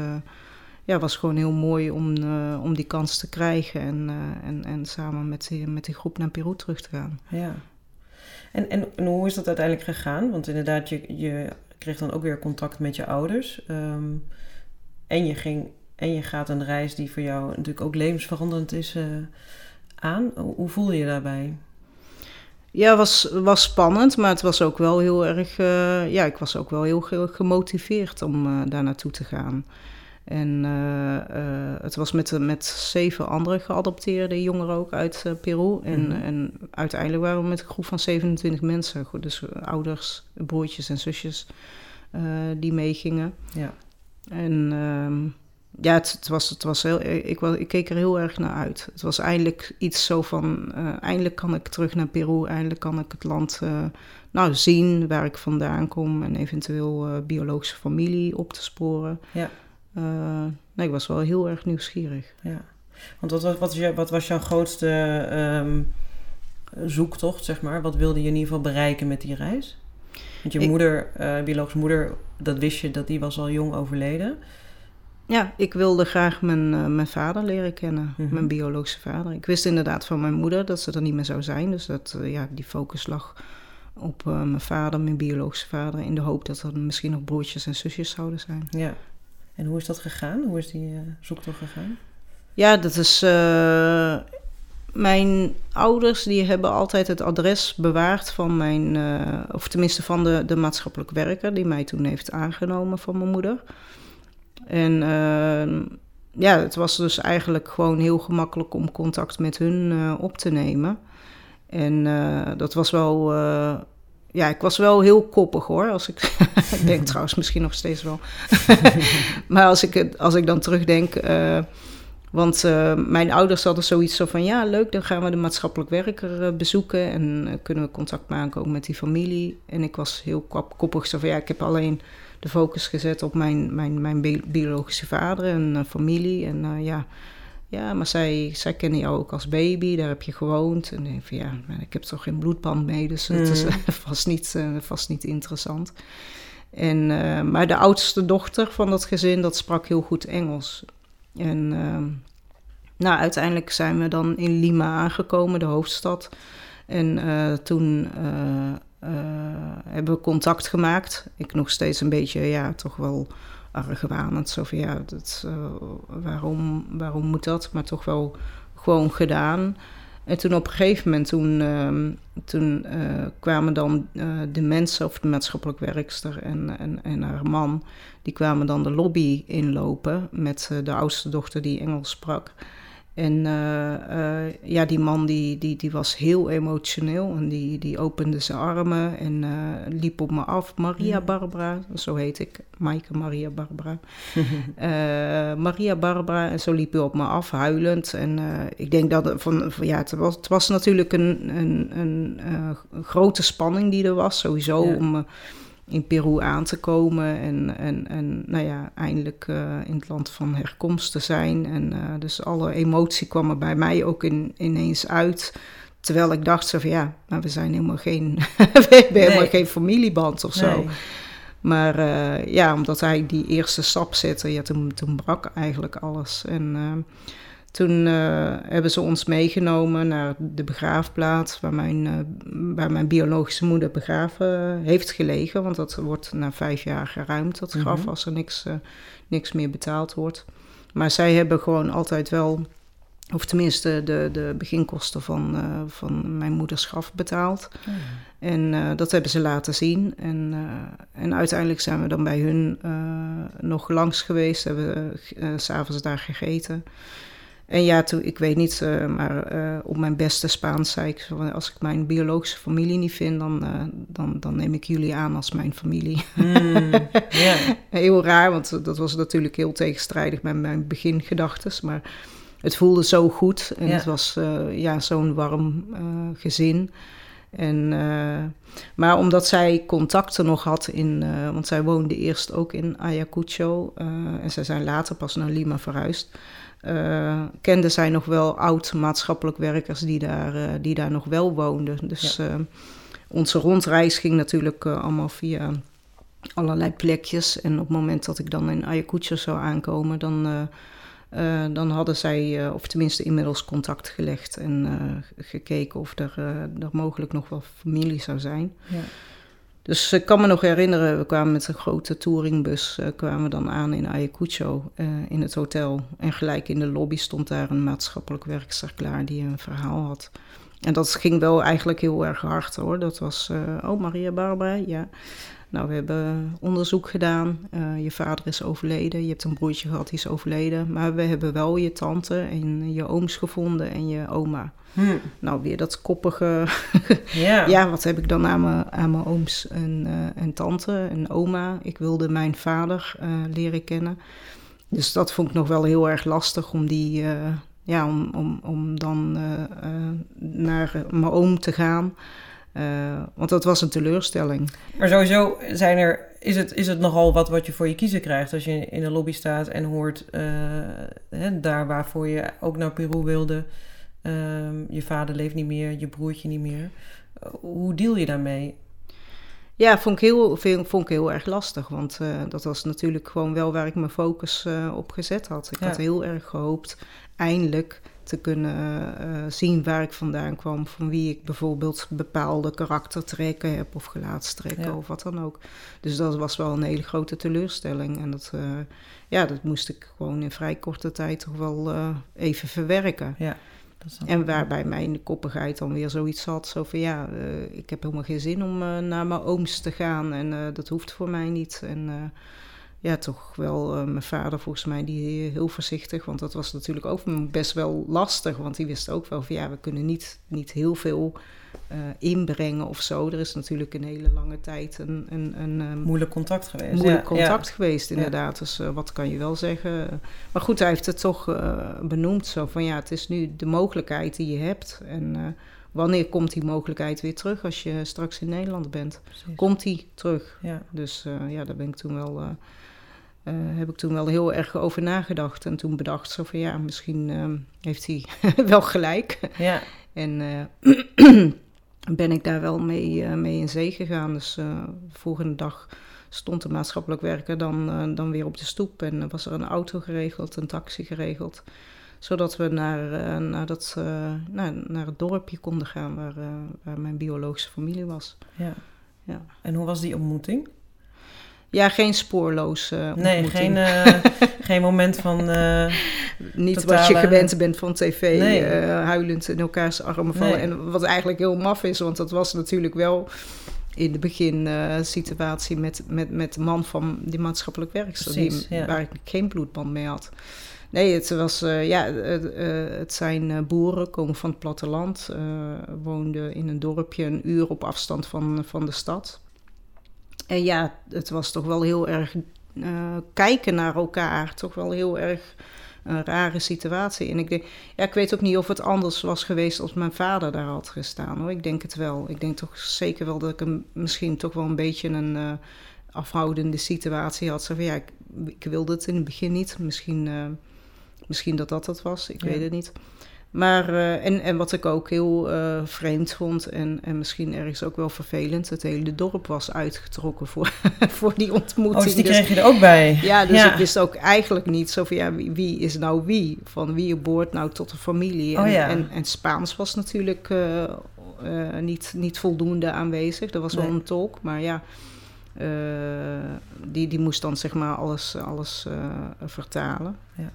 ja, was gewoon heel mooi om, om die kans te krijgen en, en, en samen met die, met die groep naar Peru terug te gaan. Ja. En, en, en hoe is dat uiteindelijk gegaan? Want inderdaad, je, je kreeg dan ook weer contact met je ouders. Um, en, je ging, en je gaat een reis die voor jou natuurlijk ook levensveranderend is uh, aan. Hoe voel je je daarbij? Ja, was, was spannend, maar het was ook wel heel erg. Uh, ja, ik was ook wel heel gemotiveerd om uh, daar naartoe te gaan. En het was met, met zeven andere geadopteerde jongeren ook uit Peru. En, Mhm. en uiteindelijk waren we met een groep van 27 mensen. Dus ouders, broertjes en zusjes die meegingen. Ja. En ehm, ja, het, het, was, het was heel, ik, ik keek er heel erg naar uit. Het was eindelijk iets zo van, uh, eindelijk kan ik terug naar Peru, eindelijk kan ik het land uh, nou, zien waar ik vandaan kom en eventueel uh, biologische familie op te sporen. Ja. nee, ik was wel heel erg nieuwsgierig. Ja, want wat, wat, was, wat was jouw grootste um, zoektocht, zeg maar? Wat wilde je in ieder geval bereiken met die reis? Want je Ik- moeder, eh, biologische moeder, dat wist je dat die was al jong overleden. Ja, ik wilde graag mijn, eh, mijn vader leren kennen, Mhm. mijn biologische vader. Ik wist inderdaad van mijn moeder dat ze er niet meer zou zijn. Dus dat, eh, ja, die focus lag op eh, mijn vader, mijn biologische vader, in de hoop dat er misschien nog broertjes en zusjes zouden zijn. Ja. En hoe is dat gegaan? Hoe is die zoektocht gegaan? Ja, dat is. mijn ouders die hebben altijd het adres bewaard van mijn, of tenminste van de, de maatschappelijk werker die mij toen heeft aangenomen van mijn moeder. En eh, ja, het was dus eigenlijk gewoon heel gemakkelijk om contact met hun eh, op te nemen. En eh, dat was wel. eh, ja, ik was wel heel koppig hoor. Als ik, ik denk trouwens misschien nog steeds wel. maar als ik, als ik dan terugdenk. want mijn ouders hadden zoiets zo van: ja, leuk, dan gaan we de maatschappelijk werker bezoeken. En kunnen we contact maken ook met die familie. En ik was heel kop- koppig. Zo van: ja, ik heb alleen de focus gezet op mijn, mijn, mijn bi- biologische vader en eh, familie. En eh, ja. Ja, maar zij, zij kennen jou ook als baby, daar heb je gewoond. En ik van ja, ik heb toch geen bloedband mee, dus het is Mhm. vast, niet, eh, vast niet interessant. En, maar de oudste dochter van dat gezin, dat sprak heel goed Engels. En ehm, nou, uiteindelijk zijn we dan in Lima aangekomen, de hoofdstad. En toen eh, hebben we contact gemaakt. Ik nog steeds een beetje, ja, toch wel argwanend. Zo van, ja, dat, eh, waarom, waarom moet dat? Maar toch wel gewoon gedaan. En toen op een gegeven moment, toen, ehm, toen eh, kwamen dan de mensen, of de maatschappelijk werkster en, en, en haar man, die kwamen dan de lobby inlopen met de oudste dochter die Engels sprak. En eh, eh, ja, die man die, die, die was heel emotioneel en die, die opende zijn armen en eh, liep op me af. Maria. Barbara, zo heet ik, Maaike Maria Barbara. Maria Barbara, en zo liep hij op me af, huilend. En ik denk dat het van, van- ja, het was, het was natuurlijk een, een, een, grote spanning die er was, sowieso Ja. om, in Peru aan te komen en, en, en nou ja, eindelijk in het land van herkomst te zijn. En dus alle emotie kwam er bij mij ook in, ineens uit. Terwijl ik dacht zo van ja, maar we zijn helemaal geen, we hebben helemaal geen familieband of zo. Maar ja, omdat hij die eerste stap zette, ja, toen, toen brak eigenlijk alles. En toen uh, hebben ze ons meegenomen naar de begraafplaats waar mijn, uh, waar mijn biologische moeder begraven heeft gelegen. Want dat wordt na vijf jaar geruimd, dat graf, mhm. als er niks, uh, niks meer betaald wordt. Maar zij hebben gewoon altijd wel, of tenminste de, de beginkosten van, van mijn moeders graf betaald. Oh en dat hebben ze laten zien. En, en uiteindelijk zijn we dan bij hun nog langs geweest, hebben we s'avonds daar gegeten. En ja, toen, ik weet niet, uh, maar uh, op mijn beste Spaans zei ik... als ik mijn biologische familie niet vind, dan, uh, dan, dan neem ik jullie aan als mijn familie. Mm, yeah. heel raar, want dat was natuurlijk heel tegenstrijdig met mijn begingedachten. Maar het voelde zo goed en het was ja, zo'n warm gezin... En, maar omdat zij contacten nog had in, want zij woonde eerst ook in Ayacucho en zij zijn later pas naar Lima verhuisd uh, kenden zij nog wel oud maatschappelijk werkers die daar, uh, die daar nog wel woonden. Dus ja. uh, onze rondreis ging natuurlijk allemaal via allerlei plekjes. En op het moment dat ik dan in Ayacucho zou aankomen, dan, dan hadden zij, of tenminste inmiddels contact gelegd en gekeken of er, er mogelijk nog wel familie zou zijn. Ja. Dus ik kan me nog herinneren, we kwamen met een grote touringbus, uh, kwamen dan aan in Ayacucho uh, in het hotel. En gelijk in de lobby stond daar een maatschappelijk werkster klaar die een verhaal had. En dat ging wel eigenlijk heel erg hard hoor. Dat was, uh, oh Maria Barbara, ja. Nou, we hebben onderzoek gedaan. Uh, je vader is overleden. Je hebt een broertje gehad, die is overleden. Maar we hebben wel je tante en je ooms gevonden en je oma. Hmm. Nou, weer dat koppige. ja. ja, wat heb ik dan aan mijn, aan mijn ooms en, uh, en tante en oma? Ik wilde mijn vader uh, leren kennen. Dus dat vond ik nog wel heel erg lastig om die. ja, om, om, om dan naar mijn oom te gaan. Uh, want dat was een teleurstelling. Maar sowieso zijn er, is, het, is het nogal wat wat je voor je kiezen krijgt als je in een lobby staat en hoort uh, hè, daar waarvoor je ook naar Peru wilde. Uh, je vader leeft niet meer, je broertje niet meer. Uh, hoe deal je daarmee? Ja, vond ik heel, vond ik heel erg lastig. Want dat was natuurlijk gewoon wel waar ik mijn focus op gezet had. Ik had heel erg gehoopt eindelijk te kunnen uh, zien waar ik vandaan kwam, van wie ik bijvoorbeeld bepaalde karaktertrekken heb of gelaatstrekken of wat dan ook. Dus dat was wel een hele grote teleurstelling. En dat, uh, ja, dat moest ik gewoon in vrij korte tijd toch wel uh, even verwerken. Ja. En waarbij mijn koppigheid dan weer zoiets had, zo van ja, ik heb helemaal geen zin om naar mijn ooms te gaan en dat hoeft voor mij niet. En ja, toch wel uh, mijn vader volgens mij die heel voorzichtig. Want dat was natuurlijk ook best wel lastig. Want die wist ook wel van ja, we kunnen niet, niet heel veel uh, inbrengen of zo. Er is natuurlijk een hele lange tijd een... een, een um, moeilijk contact geweest. Moeilijk contact geweest, inderdaad. Dus uh, wat kan je wel zeggen? Maar goed, hij heeft het toch benoemd zo van ja, het is nu de mogelijkheid die je hebt. En wanneer komt die mogelijkheid weer terug als je straks in Nederland bent? Precies. Komt die terug? Ja. Dus ja, daar ben ik toen wel uh, heb ik toen wel heel erg over nagedacht. En toen bedacht zo van ja, misschien uh, heeft hij wel gelijk. Ja. En uh, ben ik daar wel mee, mee in zee gegaan. Dus de volgende dag stond de maatschappelijk werker dan, dan weer op de stoep. En was er een auto geregeld, een taxi geregeld. Zodat we naar, naar, dat, naar, naar het dorpje konden gaan waar, waar mijn biologische familie was. Ja. ja. En hoe was die ontmoeting? Ja, geen spoorloos uh, Nee, geen, uh, geen moment van... Uh, Niet wat je gewend bent van tv, nee. huilend in elkaars armen vallen. Nee. En wat eigenlijk heel maf is, want dat was natuurlijk wel in de beginsituatie met, met, met de man van die maatschappelijk werkster, die, ja. waar ik geen bloedband mee had. Nee, het, was, ja, het zijn boeren, komen van het platteland, woonden in een dorpje een uur op afstand van, van de stad. En ja, het was toch wel heel erg uh, kijken naar elkaar. Toch wel heel erg een rare situatie. En ik denk, ja, ik weet ook niet of het anders was geweest als mijn vader daar had gestaan hoor. Ik denk het wel. Ik denk toch zeker wel dat ik hem misschien toch wel een beetje een uh, afhoudende situatie had. Zo van ja, ik, ik, wilde het in het begin niet. Misschien, uh, misschien dat dat het was. Ik weet het niet. Maar, uh, en, en wat ik ook heel uh, vreemd vond en, en misschien ergens ook wel vervelend, het hele dorp was uitgetrokken voor, voor die ontmoeting. Oh, dus die kreeg je er ook bij? Ja, dus ja. ik wist ook eigenlijk niet zo van ja, wie, wie is nou wie? Van wie behoort nou tot de familie? En, oh, ja. en, en, Spaans was natuurlijk uh, niet, niet voldoende aanwezig. Er was nee. wel een tolk, maar ja, die, die moest dan zeg maar alles, alles vertalen. Ja.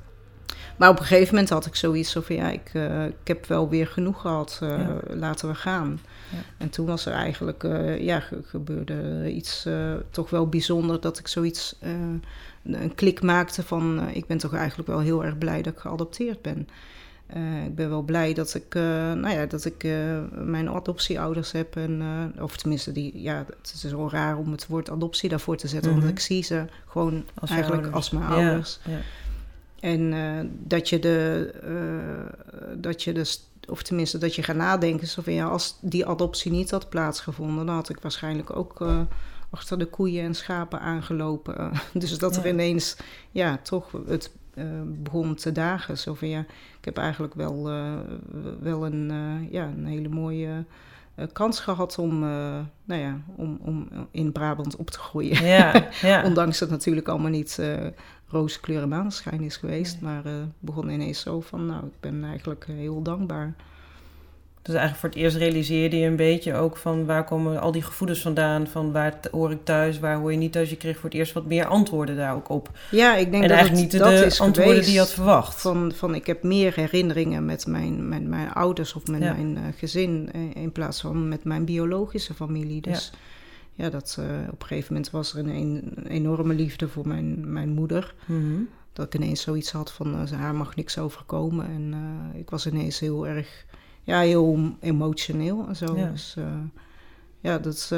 Maar op een gegeven moment had ik zoiets van ja, ik, uh, ik heb wel weer genoeg gehad, uh, ja. laten we gaan. Ja. En toen was er eigenlijk, uh, ja, ge gebeurde iets toch wel bijzonder dat ik zoiets, een klik maakte van ik ben toch eigenlijk wel heel erg blij dat ik geadopteerd ben. ik ben wel blij dat ik, nou ja, dat ik mijn adoptieouders heb. En, of tenminste, die, ja, het is zo raar om het woord adoptie daarvoor te zetten. Mhm. Want ik zie ze gewoon Als eigenlijk ouders. als mijn Ja, ouders. ja. En uh, dat je de, uh, dat je de, of tenminste dat je gaat nadenken, zo van ja, als die adoptie niet had plaatsgevonden, dan had ik waarschijnlijk ook uh, achter de koeien en schapen aangelopen. dus dat er ineens, ja, toch het begon te dagen. Zo van ja, ik heb eigenlijk wel, wel een, ja, een hele mooie kans gehad om, nou ja, om, om in Brabant op te groeien. Ja, ja. Ondanks dat natuurlijk allemaal niet uh, roze kleur en maneschijn is geweest. Nee. Maar uh, begon ineens zo van, nou, ik ben eigenlijk heel dankbaar. Dus eigenlijk voor het eerst realiseerde je een beetje ook van waar komen al die gevoelens vandaan? Van waar hoor ik thuis, waar hoor je niet thuis? Je kreeg voor het eerst wat meer antwoorden daar ook op. Ja, ik denk en dat eigenlijk het, niet dat de is antwoorden geweest die je had verwacht. Van, van ik heb meer herinneringen met mijn, met mijn ouders of met Ja. mijn uh, gezin in plaats van met mijn biologische familie. Dus ja, dat, uh, op een gegeven moment was er een, een enorme liefde voor mijn, mijn moeder. Mhm. Dat ik ineens zoiets had van uh, haar mag niks overkomen. En uh, ik was ineens heel erg, ja, heel emotioneel en zo. Ja. Dus ja, dat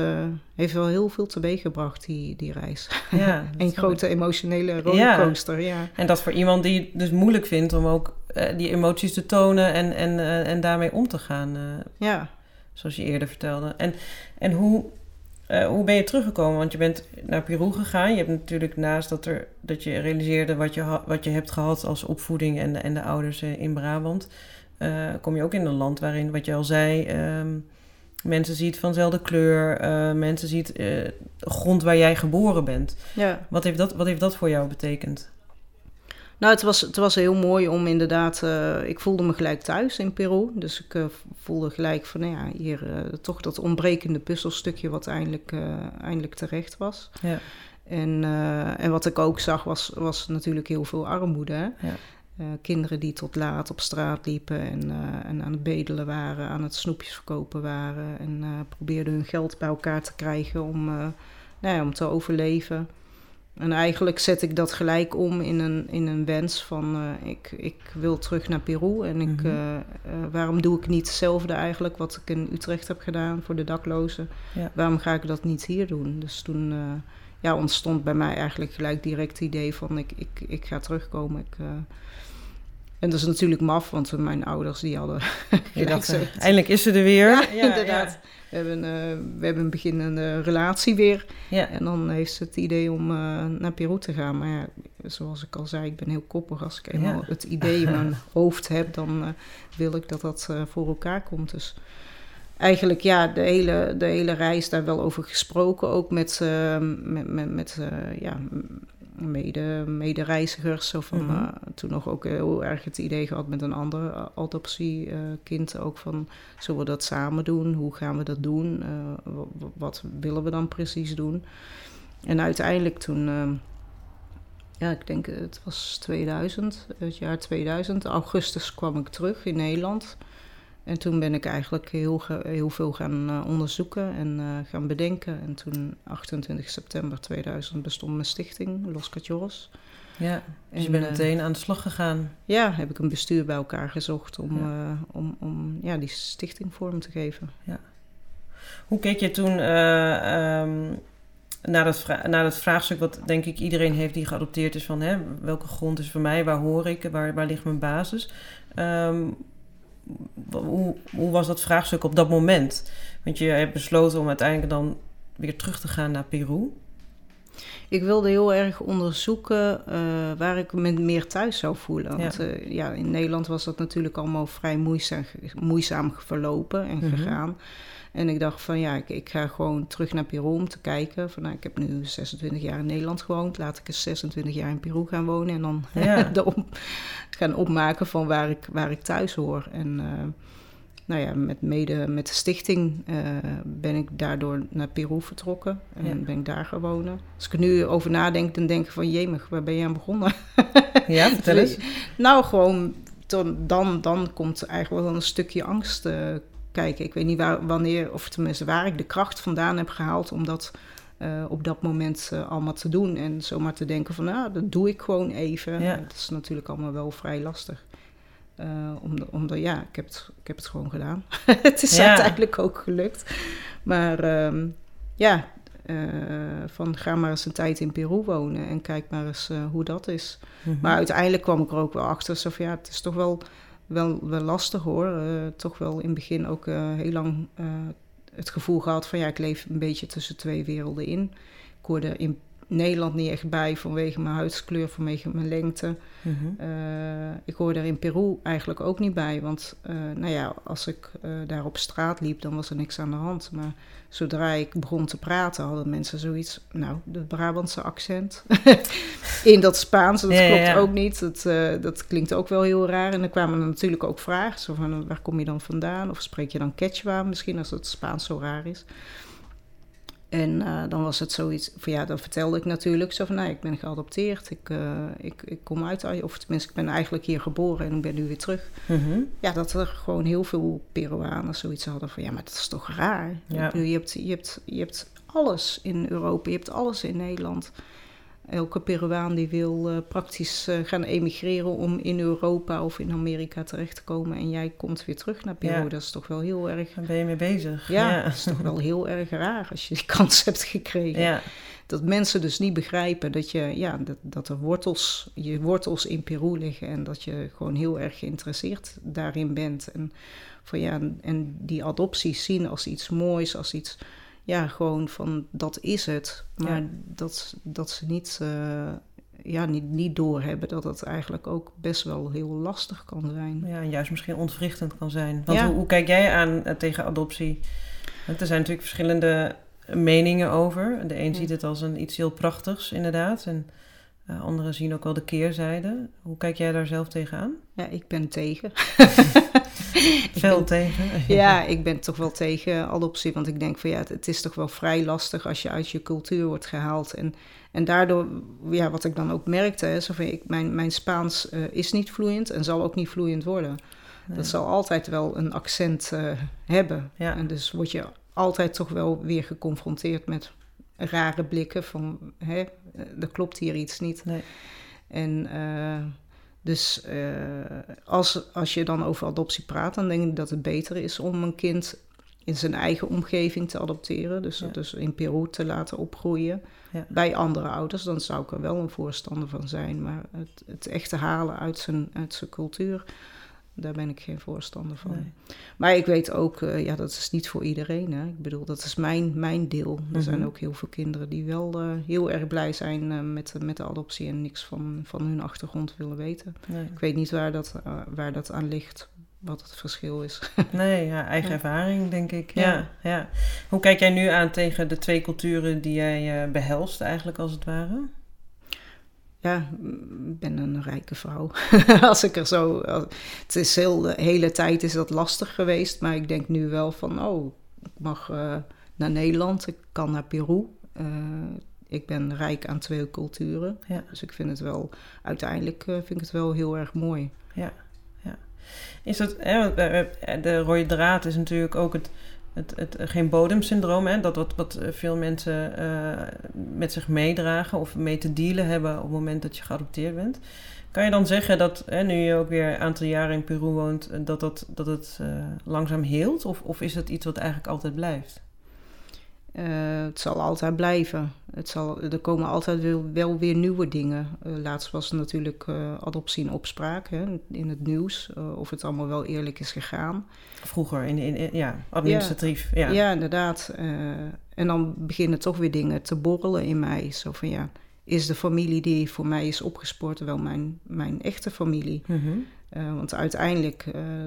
heeft wel heel veel teweeg gebracht, die, die reis. Ja, een grote emotionele rollercoaster, ja. ja. En dat voor iemand die het dus moeilijk vindt om ook eh, die emoties te tonen en, en, eh, en daarmee om te gaan. eh, Ja, zoals je eerder vertelde. En, en hoe, eh, hoe ben je teruggekomen? Want je bent naar Peru gegaan. Je hebt natuurlijk naast dat, er, dat je realiseerde wat je, wat je hebt gehad als opvoeding en de, en de ouders eh, in Brabant. eh, kom je ook in een land waarin, wat je al zei, ehm, mensen ziet van dezelfde kleur. mensen ziet grond waar jij geboren bent. ja. Wat heeft, dat, wat heeft dat voor jou betekend? Nou, het was, het was heel mooi om inderdaad... Uh, ik voelde me gelijk thuis in Peru. Dus ik uh, voelde gelijk van, nou ja, hier uh, toch dat ontbrekende puzzelstukje... wat eindelijk, eindelijk terecht was. Ja. En, en wat ik ook zag was, was natuurlijk heel veel armoede. Hè? Ja. kinderen die tot laat op straat liepen en, en aan het bedelen waren... aan het snoepjes verkopen waren... en probeerden hun geld bij elkaar te krijgen om, nou ja, om te overleven... En eigenlijk zet ik dat gelijk om in een, in een wens van uh, ik, ik wil terug naar Peru. En ik, Mhm. uh, uh, waarom doe ik niet hetzelfde eigenlijk wat ik in Utrecht heb gedaan voor de daklozen? Ja. Waarom ga ik dat niet hier doen? Dus toen ja, ontstond bij mij eigenlijk gelijk direct het idee van ik, ik, ik ga terugkomen. Ik, en dat is natuurlijk maf, want mijn ouders die hadden eindelijk is ze er weer. Ja, ja inderdaad. Ja. We, hebben, uh, we hebben een beginnende relatie weer. Ja. En dan heeft ze het idee om uh, naar Peru te gaan. Maar ja, zoals ik al zei, ik ben heel koppig. Als ik eenmaal het idee in mijn hoofd heb, dan uh, wil ik dat dat uh, voor elkaar komt. Dus eigenlijk ja, de hele, de hele reis daar wel over gesproken. Ook met, uh, met, met, met uh, ja, mede, medereizigers. Zo van, Mhm. uh, toen nog ook heel erg het idee gehad met een ander adoptiekind. ook van, zullen we dat samen doen? Hoe gaan we dat doen? Uh, wat willen we dan precies doen? En uiteindelijk toen... uh, ja, ik denk het was 2000, het jaar 2000. Augustus kwam ik terug in Nederland. En toen ben ik eigenlijk heel, heel veel gaan uh, onderzoeken en uh, gaan bedenken. En toen, 28 september 2000, bestond mijn stichting, Los Cachorros. Ja, dus en, je bent eh, meteen aan de slag gegaan. Ja, heb ik een bestuur bij elkaar gezocht om, ja. om, om ja, die stichting vorm te geven. Ja. Hoe keek je toen... Um, naar dat, naar dat vraagstuk wat denk ik iedereen heeft die geadopteerd is van hè, welke grond is voor mij, waar hoor ik, waar, waar ligt mijn basis. Ehm, hoe, hoe was dat vraagstuk op dat moment? Want je hebt besloten om uiteindelijk dan weer terug te gaan naar Peru. Ik wilde heel erg onderzoeken uh, waar ik me meer thuis zou voelen. Want ja. Uh, ja. in Nederland was dat natuurlijk allemaal vrij moeizaam, moeizaam verlopen en Mhm. gegaan. En ik dacht van ja, ik, ik ga gewoon terug naar Peru om te kijken. Van, nou, ik heb nu 26 jaar in Nederland gewoond. Laat ik eens 26 jaar in Peru gaan wonen. En dan Ja. op, gaan opmaken van waar ik, waar ik thuis hoor. En eh, nou ja, met, mede met de stichting eh, ben ik daardoor naar Peru vertrokken. En Ja. ben ik daar gaan wonen. Als ik er nu over nadenk, dan denk ik van jemig, waar ben je aan begonnen? Ja, vertel eens. Nou, gewoon dan, dan, dan komt eigenlijk wel een stukje angst eh, kijken. Ik weet niet waar, wanneer, of tenminste waar ik de kracht vandaan heb gehaald om dat eh, op dat moment eh, allemaal te doen. En zomaar te denken van, nou, dat doe ik gewoon even. Ja. Dat is natuurlijk allemaal wel vrij lastig. Eh, omdat, omdat, ja, ik heb, het, ik heb het gewoon gedaan. het is Ja. uiteindelijk ook gelukt. Maar ehm, ja, van ga maar eens een tijd in Peru wonen en kijk maar eens hoe dat is. Mhm. Maar uiteindelijk kwam ik er ook wel achter. Zo van, ja, het is toch wel, wel, wel lastig hoor. Eh, toch wel in het begin ook eh, heel lang eh, het gevoel gehad van ja, ik leef een beetje tussen twee werelden in. Ik hoorde in Nederland niet echt bij vanwege mijn huidskleur, vanwege mijn lengte. Mhm. Eh, ik hoorde er in Peru eigenlijk ook niet bij. Want eh, nou ja, als ik eh, daar op straat liep, dan was er niks aan de hand. Maar zodra ik begon te praten, hadden mensen zoiets. Nou, de Brabantse accent. in dat Spaans, dat Ja, klopt ja. ook niet. Dat, dat klinkt ook wel heel raar. En dan kwamen er natuurlijk ook vragen. Zo van, waar kom je dan vandaan? Of spreek je dan Quechua misschien, als het Spaans zo raar is? En eh, dan was het zoiets, van ja, dan vertelde ik natuurlijk zo van, nou, ik ben geadopteerd, ik, eh, ik, ik kom uit, of tenminste, ik ben eigenlijk hier geboren en ik ben nu weer terug. Mhm. Ja, dat er gewoon heel veel Peruanen zoiets hadden van, ja, maar dat is toch raar? Ja. Bedoel, je, hebt, je, hebt, je hebt alles in Europa, je hebt alles in Nederland. Elke Peruaan die wil eh, praktisch eh, gaan emigreren om in Europa of in Amerika terecht te komen. En jij komt weer terug naar Peru. Ja. Dat is toch wel heel erg Daar ben je mee bezig. ja, ja. dat is toch wel heel erg raar als je die kans hebt gekregen. Ja. Dat mensen dus niet begrijpen dat, je, ja, dat, dat er wortels, je wortels in Peru liggen en dat je gewoon heel erg geïnteresseerd daarin bent. En, van, ja, en die adopties zien als iets moois, als iets, ja, gewoon van dat is het. Maar Ja. dat, dat ze niet, eh, ja, niet, niet doorhebben dat het eigenlijk ook best wel heel lastig kan zijn. Ja, en juist misschien ontwrichtend kan zijn. Want Ja. hoe, hoe kijk jij aan eh, tegen adoptie? Want er zijn natuurlijk verschillende meningen over. De een ziet het als een iets heel prachtigs, inderdaad. En eh, anderen zien ook wel de keerzijde. Hoe kijk jij daar zelf tegenaan? Ja, ik ben tegen. Veel tegen. Ja, ik ben toch wel tegen adoptie. Want ik denk van ja, het, het is toch wel vrij lastig als je uit je cultuur wordt gehaald. En, en daardoor, ja, wat ik dan ook merkte, hè, zo van, ik, mijn, mijn Spaans eh, is niet vloeiend en zal ook niet vloeiend worden. Nee. Dat zal altijd wel een accent eh, hebben. Ja. En dus word je altijd toch wel weer geconfronteerd met rare blikken van, hè, eh, er klopt hier iets niet. Nee. En dus eh, als, als je dan over adoptie praat, dan denk ik dat het beter is om een kind in zijn eigen omgeving te adopteren. Dus, Ja. dus in Peru te laten opgroeien Ja. bij andere ouders. Dan zou ik er wel een voorstander van zijn. Maar het, het echte halen uit zijn, uit zijn cultuur, daar ben ik geen voorstander van. Nee. Maar ik weet ook, eh, ja, dat is niet voor iedereen. Hè. Ik bedoel, dat is mijn, mijn deel. Er zijn Mhm. ook heel veel kinderen die wel eh, heel erg blij zijn eh, met, de- met de adoptie en niks van, van hun achtergrond willen weten. Nee. Ik weet niet waar dat, waar dat aan ligt, wat het verschil is. Nee, ja, eigen Ja. ervaring, denk ik. Ja. Ja. Ja, Hoe kijk jij nu aan tegen de twee culturen die jij eh, behelst, eigenlijk als het ware? Ja, ik ben een rijke vrouw. als ik er zo. als- het is heel, de hele tijd is dat lastig geweest. Maar ik denk nu wel van: oh, ik mag eh, naar Nederland, ik kan naar Peru. Eh, ik ben rijk aan twee culturen. Ja. Dus ik vind het wel, uiteindelijk eh, vind ik het wel heel erg mooi. Is dat, hè, de rode draad is natuurlijk ook het, het, het geen bodemsyndroom, hè? dat wat, wat veel mensen eh, met zich meedragen of mee te dealen hebben op het moment dat je geadopteerd bent. Kan je dan zeggen dat, hè, nu je ook weer een aantal jaren in Peru woont, eh, dat, dat, dat het eh, langzaam heelt? Of, of is het iets wat eigenlijk altijd blijft? Het zal altijd blijven. Het zal, er komen altijd wel, wel weer nieuwe dingen. laatst was natuurlijk adoptie in opspraak hè, in het nieuws. of het allemaal wel eerlijk is gegaan. Vroeger, in, in, ja, administratief. Ja, ja. inderdaad. en dan beginnen toch weer dingen te borrelen in mij. Zo van ja, is de familie die voor mij is opgespoord wel mijn, mijn echte familie? Mm want uiteindelijk, uh,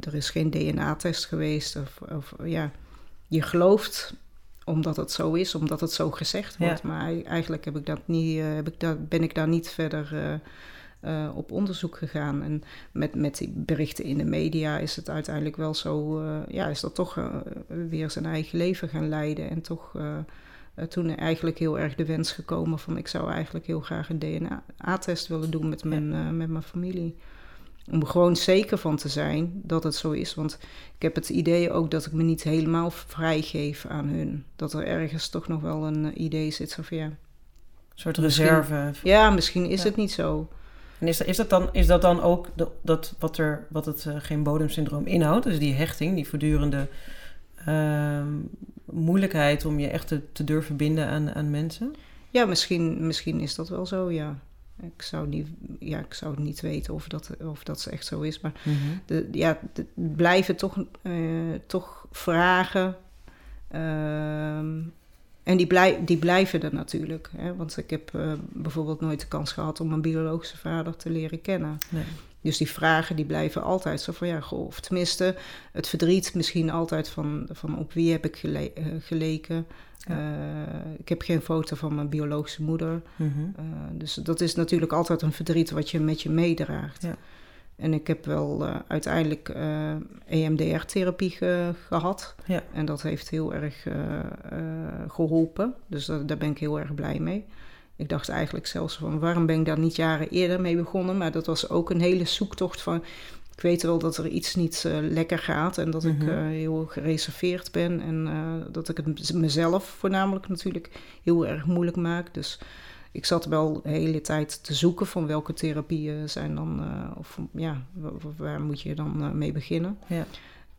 er is geen DNA-test geweest. Of, of, ja, je gelooft omdat het zo is, omdat het zo gezegd wordt. Maar eigenlijk heb ik dat niet, uh, heb ik dat, ben ik daar niet verder op onderzoek gegaan. En met, met die berichten in de media is het uiteindelijk wel zo, ja, is dat toch weer zijn eigen leven gaan leiden. En toch toen eigenlijk heel erg de wens gekomen van ik zou eigenlijk heel graag een DNA-test willen doen met mijn, met mijn familie. Om gewoon zeker van te zijn dat het zo is. Want ik heb het idee ook dat ik me niet helemaal vrijgeef aan hun. Dat er ergens toch nog wel een uh, idee zit van ja. Een soort reserve. Ja, misschien is ja. het niet zo. En is, is, dat, dan, is dat dan ook de, dat wat, er, wat het geen bodemsyndroom inhoudt? Dus die hechting, die voortdurende uh, moeilijkheid om je echt te, te durven binden aan, aan mensen? Ja, misschien, misschien is dat wel zo, ja. Ik zou, niet, ja, ik zou niet weten of dat, of dat echt zo is. Maar mm -hmm. de, ja, de, blijven toch, uh, toch vragen. Uh, en die, blij, die blijven er natuurlijk. Hè? Want ik heb uh, bijvoorbeeld nooit de kans gehad om mijn biologische vader te leren kennen. Nee. Dus die vragen die blijven altijd zo van ja, goh, of tenminste het verdriet misschien altijd van, van op wie heb ik gele uh, geleken. Ja. Uh, ik heb geen foto van mijn biologische moeder. Mm -hmm. uh, dus dat is natuurlijk altijd een verdriet wat je met je meedraagt. Ja. En ik heb wel uiteindelijk EMDR-therapie ge gehad. Ja. En dat heeft heel erg geholpen. Dus daar ben ik heel erg blij mee. Ik dacht eigenlijk zelfs van waarom ben ik daar niet jaren eerder mee begonnen. Maar dat was ook een hele zoektocht van. Ik weet wel dat er iets niet uh, lekker gaat en dat mm -hmm. ik uh, heel gereserveerd ben. En uh, dat ik het mezelf voornamelijk natuurlijk heel erg moeilijk maak. Dus ik zat wel de hele tijd te zoeken van welke therapieën zijn dan. of ja, waar moet je dan mee beginnen. Ja.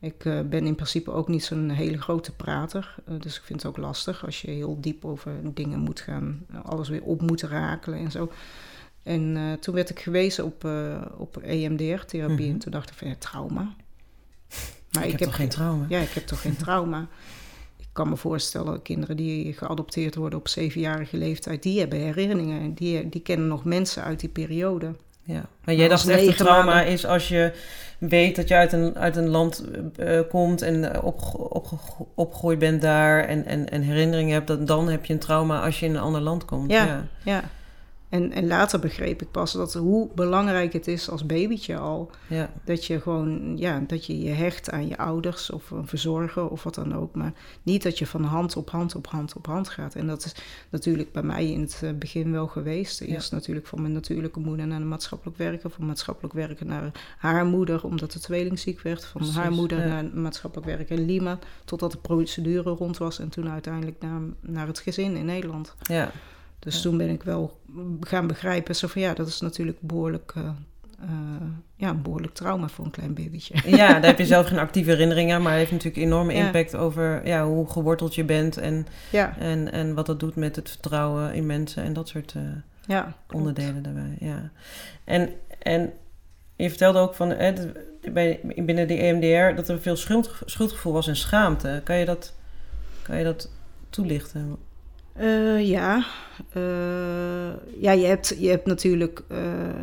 Ik uh, ben in principe ook niet zo'n hele grote prater. Uh, dus ik vind het ook lastig als je heel diep over dingen moet gaan, alles weer op moet rakelen en zo. En uh, toen werd ik gewezen op, op EMDR-therapie. Mm -hmm. En toen dacht ik van ja, trauma. Maar ik, ik heb, heb toch geen trauma? Ja, ik heb toch geen trauma. Ik kan me voorstellen, kinderen die geadopteerd worden op zevenjarige leeftijd, die hebben herinneringen. Die, die kennen nog mensen uit die periode. Ja, maar jij dacht echt een trauma is als je weet dat je uit een, uit een land uh, komt en op, op, opgegroeid bent daar en, en, en herinneringen hebt, dan, dan heb je een trauma als je in een ander land komt. Ja, ja. ja. En, en later begreep ik pas dat hoe belangrijk het is als babytje al. Ja. Dat je gewoon, ja, dat je je hecht aan je ouders of een verzorger of wat dan ook. Maar niet dat je van hand op hand op hand op hand gaat. En dat is natuurlijk bij mij in het eh, begin wel geweest. Eerst ja. natuurlijk van mijn natuurlijke moeder naar de maatschappelijk werker. Van maatschappelijk werken naar haar moeder, omdat de tweeling ziek werd. Van Precies, haar moeder ja. naar maatschappelijk werken in Lima. Totdat de procedure rond was. En toen uiteindelijk naar, naar het gezin in Nederland. Ja. Dus ja. toen ben ik wel gaan begrijpen, zo van ja, dat is natuurlijk behoorlijk, uh, uh, ja, een behoorlijk trauma voor een klein babytje. Ja, daar heb je zelf geen actieve herinneringen aan, maar het heeft natuurlijk enorme impact over ja, hoe geworteld je bent en, ja. en, en wat dat doet met het vertrouwen in mensen en dat soort uh, ja, onderdelen daarbij. Ja. En, en je vertelde ook van eh, bij, binnen de EMDR dat er veel schuld, schuldgevoel was en schaamte. Kan je dat, kan je dat toelichten? Uh, ja, uh, ja je, hebt, je hebt natuurlijk uh,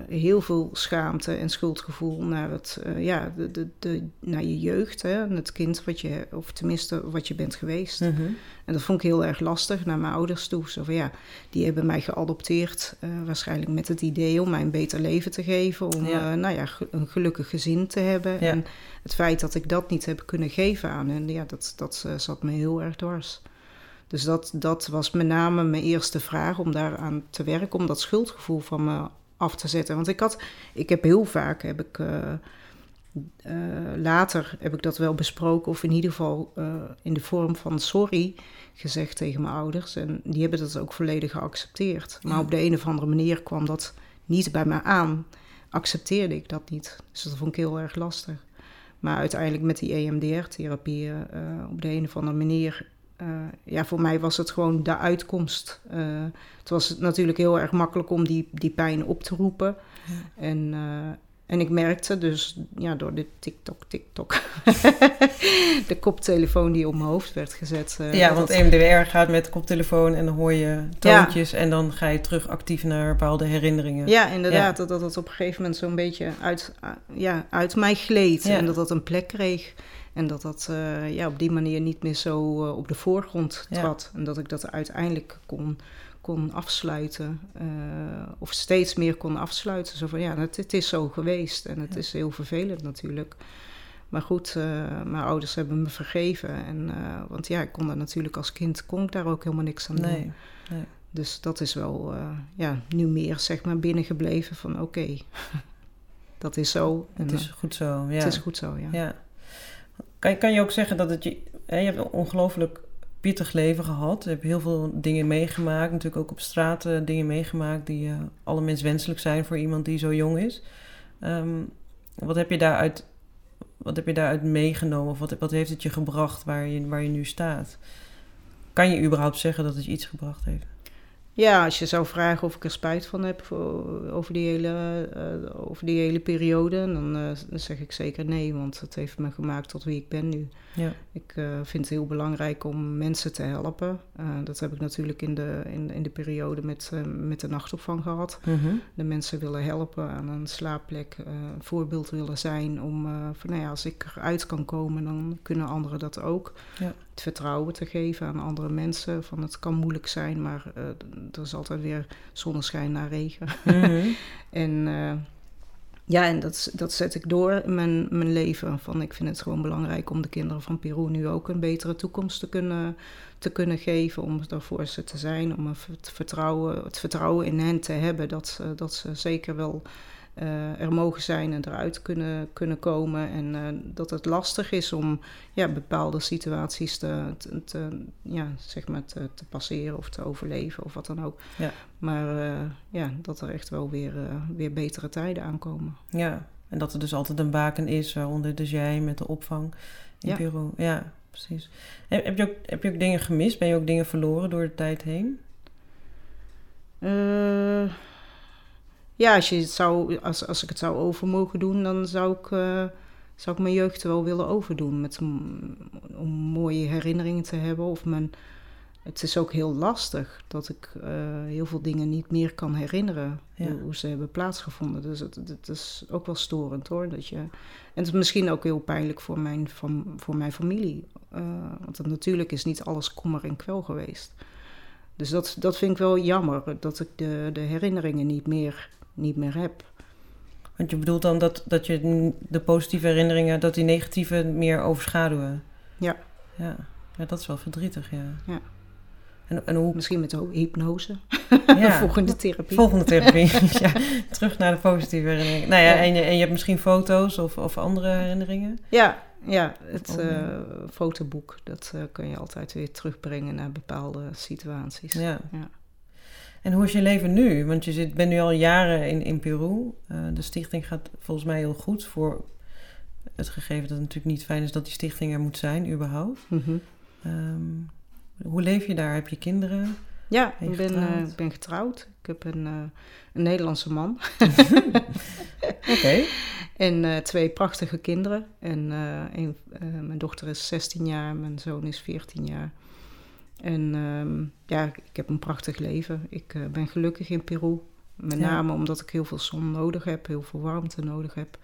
heel veel schaamte en schuldgevoel naar, het, ja, de, de, de, naar je jeugd, hè, het kind wat je, of tenminste wat je bent geweest. -hmm. En dat vond ik heel erg lastig naar mijn ouders toe. Zo van, ja, die hebben mij geadopteerd, waarschijnlijk met het idee om mij een beter leven te geven, om ja. nou ja, een gelukkig gezin te hebben. Ja. En het feit dat ik dat niet heb kunnen geven aan hen, ja, dat, dat zat me heel erg dwars. Dus dat, dat was met name mijn eerste vraag om daaraan te werken, om dat schuldgevoel van me af te zetten. Want ik had, ik heb heel vaak, heb ik, uh, uh, later heb ik dat wel besproken, of in ieder geval uh, in de vorm van sorry gezegd tegen mijn ouders. En die hebben dat ook volledig geaccepteerd. Maar ja. op de een of andere manier kwam dat niet bij me aan. Accepteerde ik dat niet. Dus dat vond ik heel erg lastig. Maar uiteindelijk met die EMDR-therapie op de een of andere manier ja, voor mij was het gewoon de uitkomst. het was natuurlijk heel erg makkelijk om die, die pijn op te roepen. Ja. En, en ik merkte dus ja, door de TikTok, TikTok, de koptelefoon die op mijn hoofd werd gezet. Ja, want EMDR gaat met koptelefoon en dan hoor je toontjes en dan ga je terug actief naar bepaalde herinneringen. Ja, inderdaad. Dat, dat het op een gegeven moment zo'n beetje uit, ja, uit mij gleed en dat dat een plek kreeg. En dat dat uh, ja, op die manier niet meer zo op de voorgrond trad. En dat ik dat uiteindelijk kon kon afsluiten. Uh, of steeds meer kon afsluiten. Zo van ja, het, het is zo geweest en het is heel vervelend natuurlijk. Maar goed, mijn ouders hebben me vergeven. En, want ja, ik kon daar natuurlijk als kind kon ik daar ook helemaal niks aan nee, doen. Nee. Dus dat is wel ja, nu meer zeg maar binnengebleven van oké, okay, dat is zo. En, het is goed zo, ja. Het is goed zo, ja. ja. Kan, je ook zeggen dat het je... Hè, je hebt ongelooflijk pittig leven gehad. Ik heb heel veel dingen meegemaakt. Natuurlijk ook op straat dingen meegemaakt die uh, alle mens wenselijk zijn voor iemand die zo jong is. Um, wat heb je daaruit, wat heb je daaruit meegenomen? Of wat, wat heeft het je gebracht waar je, waar je nu staat? Kan je überhaupt zeggen dat het je iets gebracht heeft? Ja, als je zou vragen of ik er spijt van heb voor, over, die hele, uh, over die hele periode, dan, uh, dan, zeg ik zeker nee, want het heeft me gemaakt tot wie ik ben nu. Ja. Ik uh, vind het heel belangrijk om mensen te helpen. dat heb ik natuurlijk in de, in, in de periode met, met de nachtopvang gehad. Mm -hmm. De mensen willen helpen aan een slaapplek, een voorbeeld willen zijn om, van nou ja, als ik eruit kan komen, dan kunnen anderen dat ook. Ja. Het vertrouwen te geven aan andere mensen, van het kan moeilijk zijn, maar er is altijd weer zonneschijn na regen. Mm -hmm. en uh, ja, en dat, dat zet ik door in mijn, mijn leven. Van, ik vind het gewoon belangrijk om de kinderen van Peru nu ook een betere toekomst te kunnen, te kunnen geven. Om er voor ze te zijn, om het vertrouwen, het vertrouwen in hen te hebben dat, ze, dat ze zeker wel uh, er mogen zijn en eruit kunnen, kunnen komen. En uh, dat het lastig is om ja, bepaalde situaties te, te, te ja, zeg maar te, te, passeren of te overleven of wat dan ook. Ja. Maar uh, ja, dat er echt wel weer, weer betere tijden aankomen. Ja, en dat er dus altijd een baken is, waaronder dus jij met de opvang in Ja. Peru. Ja, precies. Heb, je ook, heb je ook dingen gemist? Ben je ook dingen verloren door de tijd heen? Ja, als, je het zou, als, als ik het zou over mogen doen, dan zou ik, uh, zou ik mijn jeugd wel willen overdoen. Met, om mooie herinneringen te hebben. Of mijn, het is ook heel lastig dat ik uh, heel veel dingen niet meer kan herinneren. Ja. Hoe, hoe, ze hebben plaatsgevonden. Dus het, het, is ook wel storend hoor. Dat je, en het is misschien ook heel pijnlijk voor mijn, van, voor mijn familie. Uh, want het, natuurlijk is niet alles kommer en kwel geweest. Dus dat, dat vind ik wel jammer. Dat ik de, de herinneringen niet meer niet meer heb. Want je bedoelt dan dat, dat je de positieve herinneringen, dat die negatieve meer overschaduwen? Ja. Ja, ja dat is wel verdrietig, ja. ja. En, en hoe... Misschien met hypnose. Ja. Volgende therapie. Volgende therapie, ja. Terug naar de positieve herinneringen. Nou ja, ja. En, je, en je hebt misschien foto's of, of andere herinneringen? Ja, ja het uh, fotoboek, dat uh, kun je altijd weer terugbrengen naar bepaalde situaties. Ja. ja. En hoe is je leven nu? Want je zit, bent nu al jaren in, in Peru. Uh, de stichting gaat volgens mij heel goed voor het gegeven dat het natuurlijk niet fijn is dat die stichting er moet zijn, überhaupt. Mm -hmm. um, hoe leef je daar? Heb je kinderen? Ja, ik ben, uh, ik ben getrouwd. Ik heb een, uh, een Nederlandse man. Oké. Okay. En twee prachtige kinderen. En een, mijn dochter is 16 jaar, mijn zoon is 14 jaar. En um, ja, ik heb een prachtig leven. Ik uh, ben gelukkig in Peru. Met ja. name omdat ik heel veel zon nodig heb, heel veel warmte nodig heb.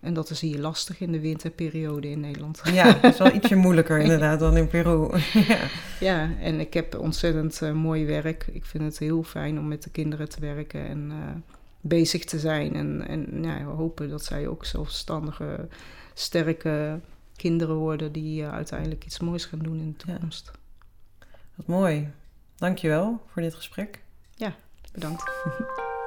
En dat is hier lastig in de winterperiode in Nederland. Ja, dat is wel ietsje moeilijker inderdaad dan in Peru. ja. ja, en ik heb ontzettend uh, mooi werk. Ik vind het heel fijn om met de kinderen te werken en uh, bezig te zijn. En, en ja, we hopen dat zij ook zelfstandige, sterke kinderen worden die uh, uiteindelijk iets moois gaan doen in de toekomst. Wat mooi. Dankjewel voor dit gesprek. Ja, bedankt.